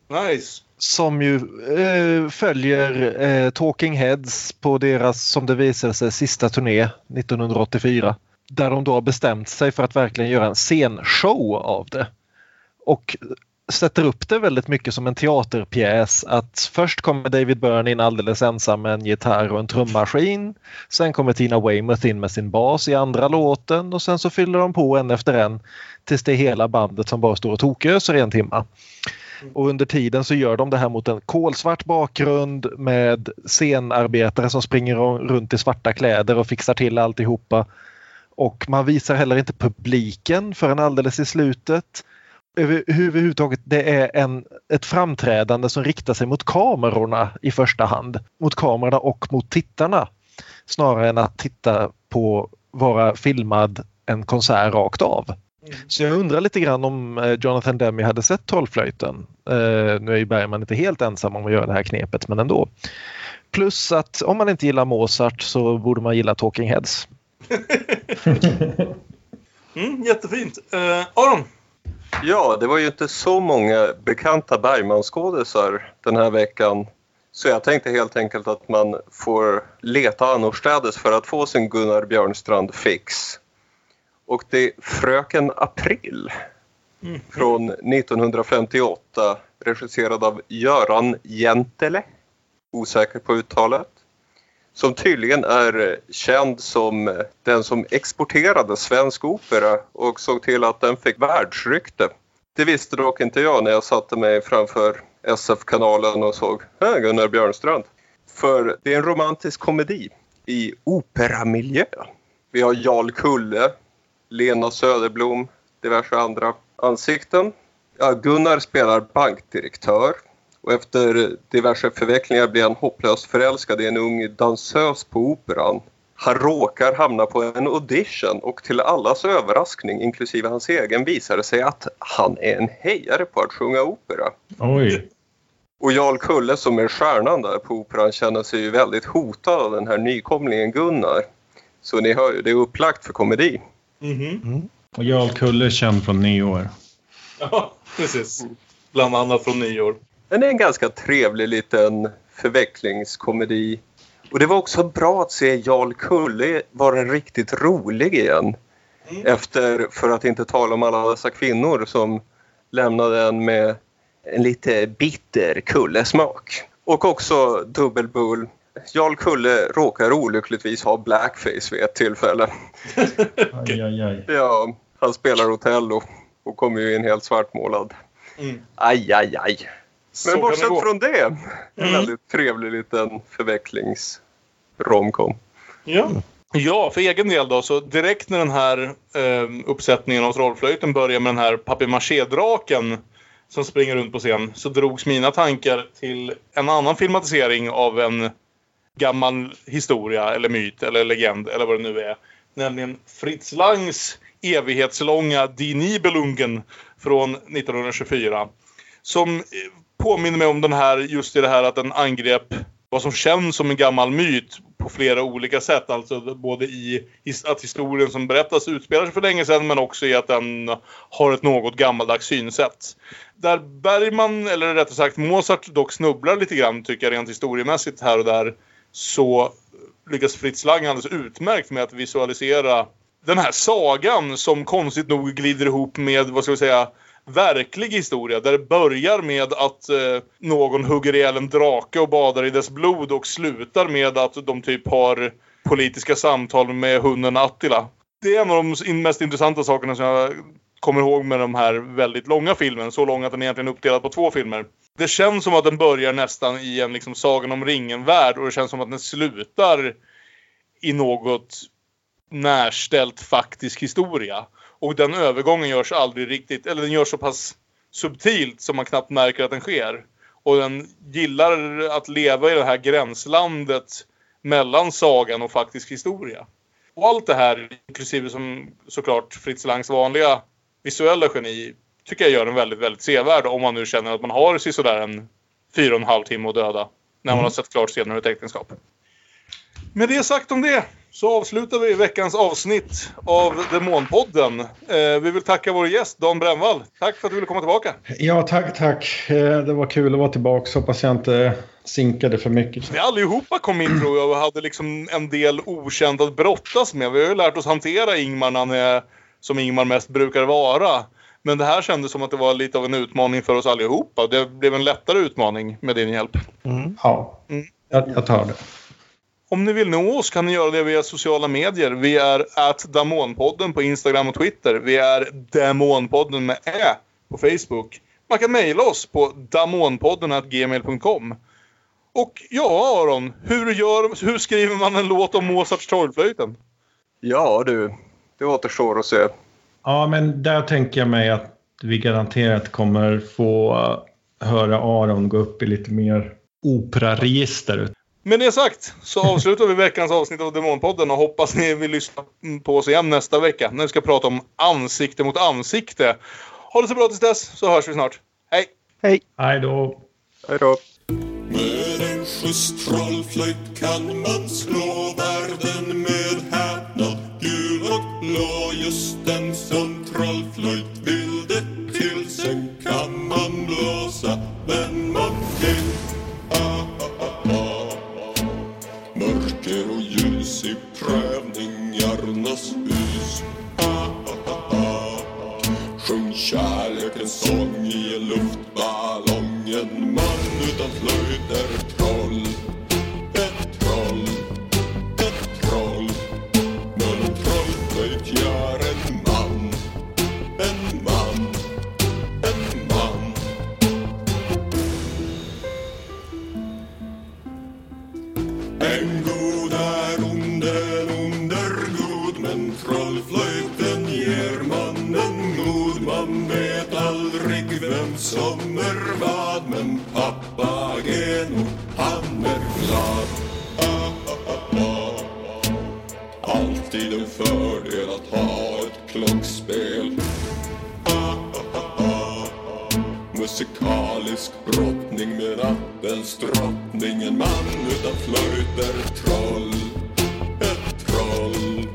nice. Som ju eh, följer eh, Talking Heads på deras, som det visade sig, sista turné 1984. Där de då har bestämt sig för att verkligen göra en scenshow av det. Och sätter upp det väldigt mycket som en teaterpjäs. Att först kommer David Byrne in alldeles ensam med en gitarr och en trummaskin. Sen kommer Tina Weymouth in med sin bas i andra låten och sen så fyller de på en efter en tills det är hela bandet som bara står och toköser i en timma. Och under tiden så gör de det här mot en kolsvart bakgrund med scenarbetare som springer runt i svarta kläder och fixar till alltihopa. Och man visar heller inte publiken förrän alldeles i slutet. Över- Överhuvudtaget det är en, ett framträdande som riktar sig mot kamerorna i första hand. Mot kamerorna och mot tittarna. Snarare än att titta på vara filmad en konsert rakt av. Så jag undrar lite grann om eh, Jonathan Demme hade sett Trollflöjten. Uh, nu är ju Bergman inte helt ensam om att göra det här knepet men ändå. Plus att om man inte gillar Mozart så borde man gilla Talking Heads. Mm, jättefint. Uh, Aron, Ja, det var ju inte så många bekanta Bergman-skådisar den här veckan. Så jag tänkte helt enkelt att man får leta annorstädes för att få sin Gunnar Björnstrand-fix. Och det är Fröken April från 1958 regisserad av Göran Jentele. Osäker på uttalet. Som tydligen är eh, känd som eh, den som exporterade svensk opera och såg till att den fick världsrykte. Det visste dock inte jag när jag satte mig framför SF-kanalen och såg här Gunnar Björnstrand. För det är en romantisk komedi i operamiljö. Vi har Jarl Kulle, Lena Söderblom, diverse andra ansikten. Ja, Gunnar spelar bankdirektör och efter diverse förvecklingar blir han hopplöst förälskad i en ung dansös på operan. Han råkar hamna på en audition och till allas överraskning, inklusive hans egen, visar det sig att han är en hejare på att sjunga opera. Oj. Och Jarl Kulle som är stjärnan där på operan känner sig ju väldigt hotad av den här nykomlingen Gunnar. Så ni hör ju, det är upplagt för komedi. Och Jarl Kulle är känd från nyår. Ja, precis. Bland annat från nyår. Det är en ganska trevlig liten förvecklingskomedi. Och det var också bra att se Jarl Kulle vara riktigt rolig igen. Efter, för att inte tala om alla dessa kvinnor som lämnade en med en lite bitter kullesmak. Och också dubbelbull. Jarl Kulle råkar olyckligtvis ha blackface vid ett tillfälle. Aj, aj, aj. Ja, han spelar Otello och kommer ju in helt svartmålad. Mm. Aj, aj, aj. Så Men kan det bortsett gå. från det, en Mm. väldigt trevlig liten förvecklings-romcom. Ja. ja, för egen del då, så direkt när den här eh, uppsättningen av Trollflöjten börjar med den här papier-maché-draken som springer runt på scen så drogs mina tankar till en annan filmatisering av en gammal historia eller myt eller legend eller vad det nu är. Nämligen Fritz Langs evighetslånga Die Nibelungen från 1924. Som eh, påminner mig om den här, just i det här att den angrep vad som känns som en gammal myt på flera olika sätt. Alltså både i att historien som berättas utspelar sig för länge sedan men också i att den har ett något gammaldags synsätt. Där Bergman, eller rättare sagt Mozart, dock snubblar lite grann tycker jag rent historiemässigt här och där så lyckas Fritz Lang alldeles utmärkt med att visualisera den här sagan som konstigt nog glider ihop med, vad ska vi säga, verklig historia. Där det börjar med att eh, någon hugger ihjäl en drake och badar i dess blod och slutar med att de typ har politiska samtal med hunden Attila. Det är en av de mest intressanta sakerna som jag kommer ihåg med de här väldigt långa filmen. Så lång att den egentligen är uppdelad på två filmer. Det känns som att den börjar nästan i en liksom Sagan om ringen-värld och det känns som att den slutar i något närställt faktisk historia. Och den övergången görs aldrig riktigt, eller den görs så pass subtilt som man knappt märker att den sker. Och den gillar att leva i det här gränslandet mellan sagan och faktisk historia. Och allt det här, inklusive som såklart Fritz Langs vanliga visuella geni, tycker jag gör den väldigt, väldigt sevärd om man nu känner att man har sådär en fyra och en halv timme att döda. När man Mm. har sett klart scenen ur ett äktenskap. Med det sagt om det så avslutar vi veckans avsnitt av Demonpodden. Eh, vi vill tacka vår gäst Dan Brännvall. Tack för att du ville komma tillbaka. Ja, tack, tack. Eh, Det var kul att vara tillbaka. Hoppas jag inte sinkade för mycket. Vi allihopa kom in tror jag och hade liksom en del okänt att brottas med. Vi har ju lärt oss hantera Ingmar när han är som Ingmar mest brukar vara. Men det här kändes som att det var lite av en utmaning för oss allihopa. Det blev en lättare utmaning med din hjälp. Ja, Mm. jag, jag tar det. Om ni vill nå oss kan ni göra det via sociala medier. Vi är at Damonpodden på Instagram och Twitter. Vi är Demonpodden med Ä på Facebook. Man kan mejla oss på damonpodden.gmail.com. Och ja, Aron, hur, gör, hur skriver man en låt om Mozarts trollflöjten? Ja du, det återstår att se. Ja, men där tänker jag mig att vi garanterat kommer få höra Aron gå upp i lite mer operaregister. Med det sagt så avslutar vi veckans avsnitt av Demonpodden och hoppas ni vill lyssna på oss igen nästa vecka när vi ska prata om ansikte mot ansikte. Ha det så bra tills dess så hörs vi snart. Hej! Hej! Hej då! Hej då! Med en schysst trollflöjt kan man slå världen En sång i luftballong En man utan flöjt är vem som är Geno Men han är glad. Alltid en fördel att ha ett klockspel. Musikalisk brottning med nattens drottning En man utan flöjt är troll Ett troll,